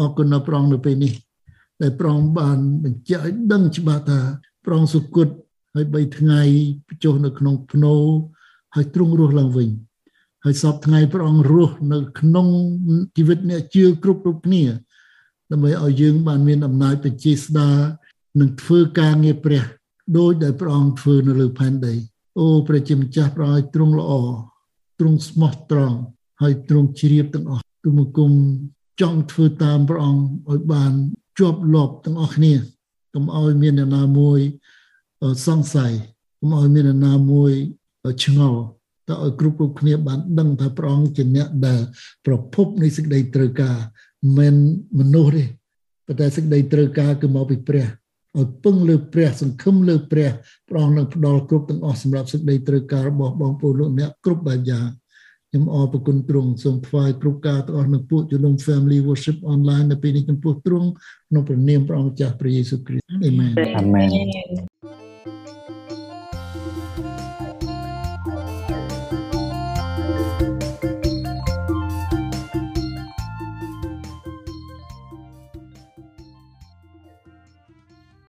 អរគុណដល់ព្រះអង្គនៅពេលនេះដែលប្រងបានបញ្ជាក់ឲ្យដឹងច្បាស់ថាប្រងសុគត ហើយ3ថ្ងៃចុះនៅក្នុងភ្នោហើយទ្រង់រស់ឡើងវិញហើយសពថ្ងៃព្រះអង្គរស់នៅក្នុងជីវិតអ្នកជឿគ្រប់គ្រប់គ្នាដើម្បីឲ្យយើងបានមានអំណាចបជាស្ដារនិងធ្វើការងារព្រះដោយដែលព្រះអង្គធ្វើនៅលើផែនដីអូព្រះជាម្ចាស់ព្រះឲ្យទ្រង់ល្អទ្រង់ស្មោះត្រង់ហើយទ្រង់ជ្រាបទាំងអស់ទូមកគុំចង់ធ្វើតាមព្រះអង្គឲ្យបានជាប់លាប់ទាំងអស់គ្នាកុំឲ្យមានអ្នកណាមួយ សង្ស័យកុំឲ្យមានអ្នកណាមួយឆ្ងល់តើឲ្យគ្រប់គ្រប់គ្នាបានដឹងថាព្រះអង្គជាអ្នកដែលប្រភពនៃសេចក្តីត្រូវការមិនមនុស្សទេប៉ុន្តែសេចក្តីត្រូវការគឺមកពីព្រះឲ្យពឹងលើព្រះសង្ឃឹមលើព្រះព្រះអង្គនឹងផ្ដល់គ្រប់ទាំងអស់សម្រាប់សេចក្តីត្រូវការរបស់បងប្អូនលោកអ្នកគ្រប់បែបយ៉ាងខ្ញុំអរព្រគុណទ្រង់សូមថ្វាយគ្រប់ការទាំងអស់នៅពួកជលំ Family Worship Online នៅពេលនេះចំពោះទ្រង់ក្នុងព្រះនាមព្រះអង្គម្ចាស់ព្រះយេស៊ូវគ្រីស្ទអាមែនអាមែន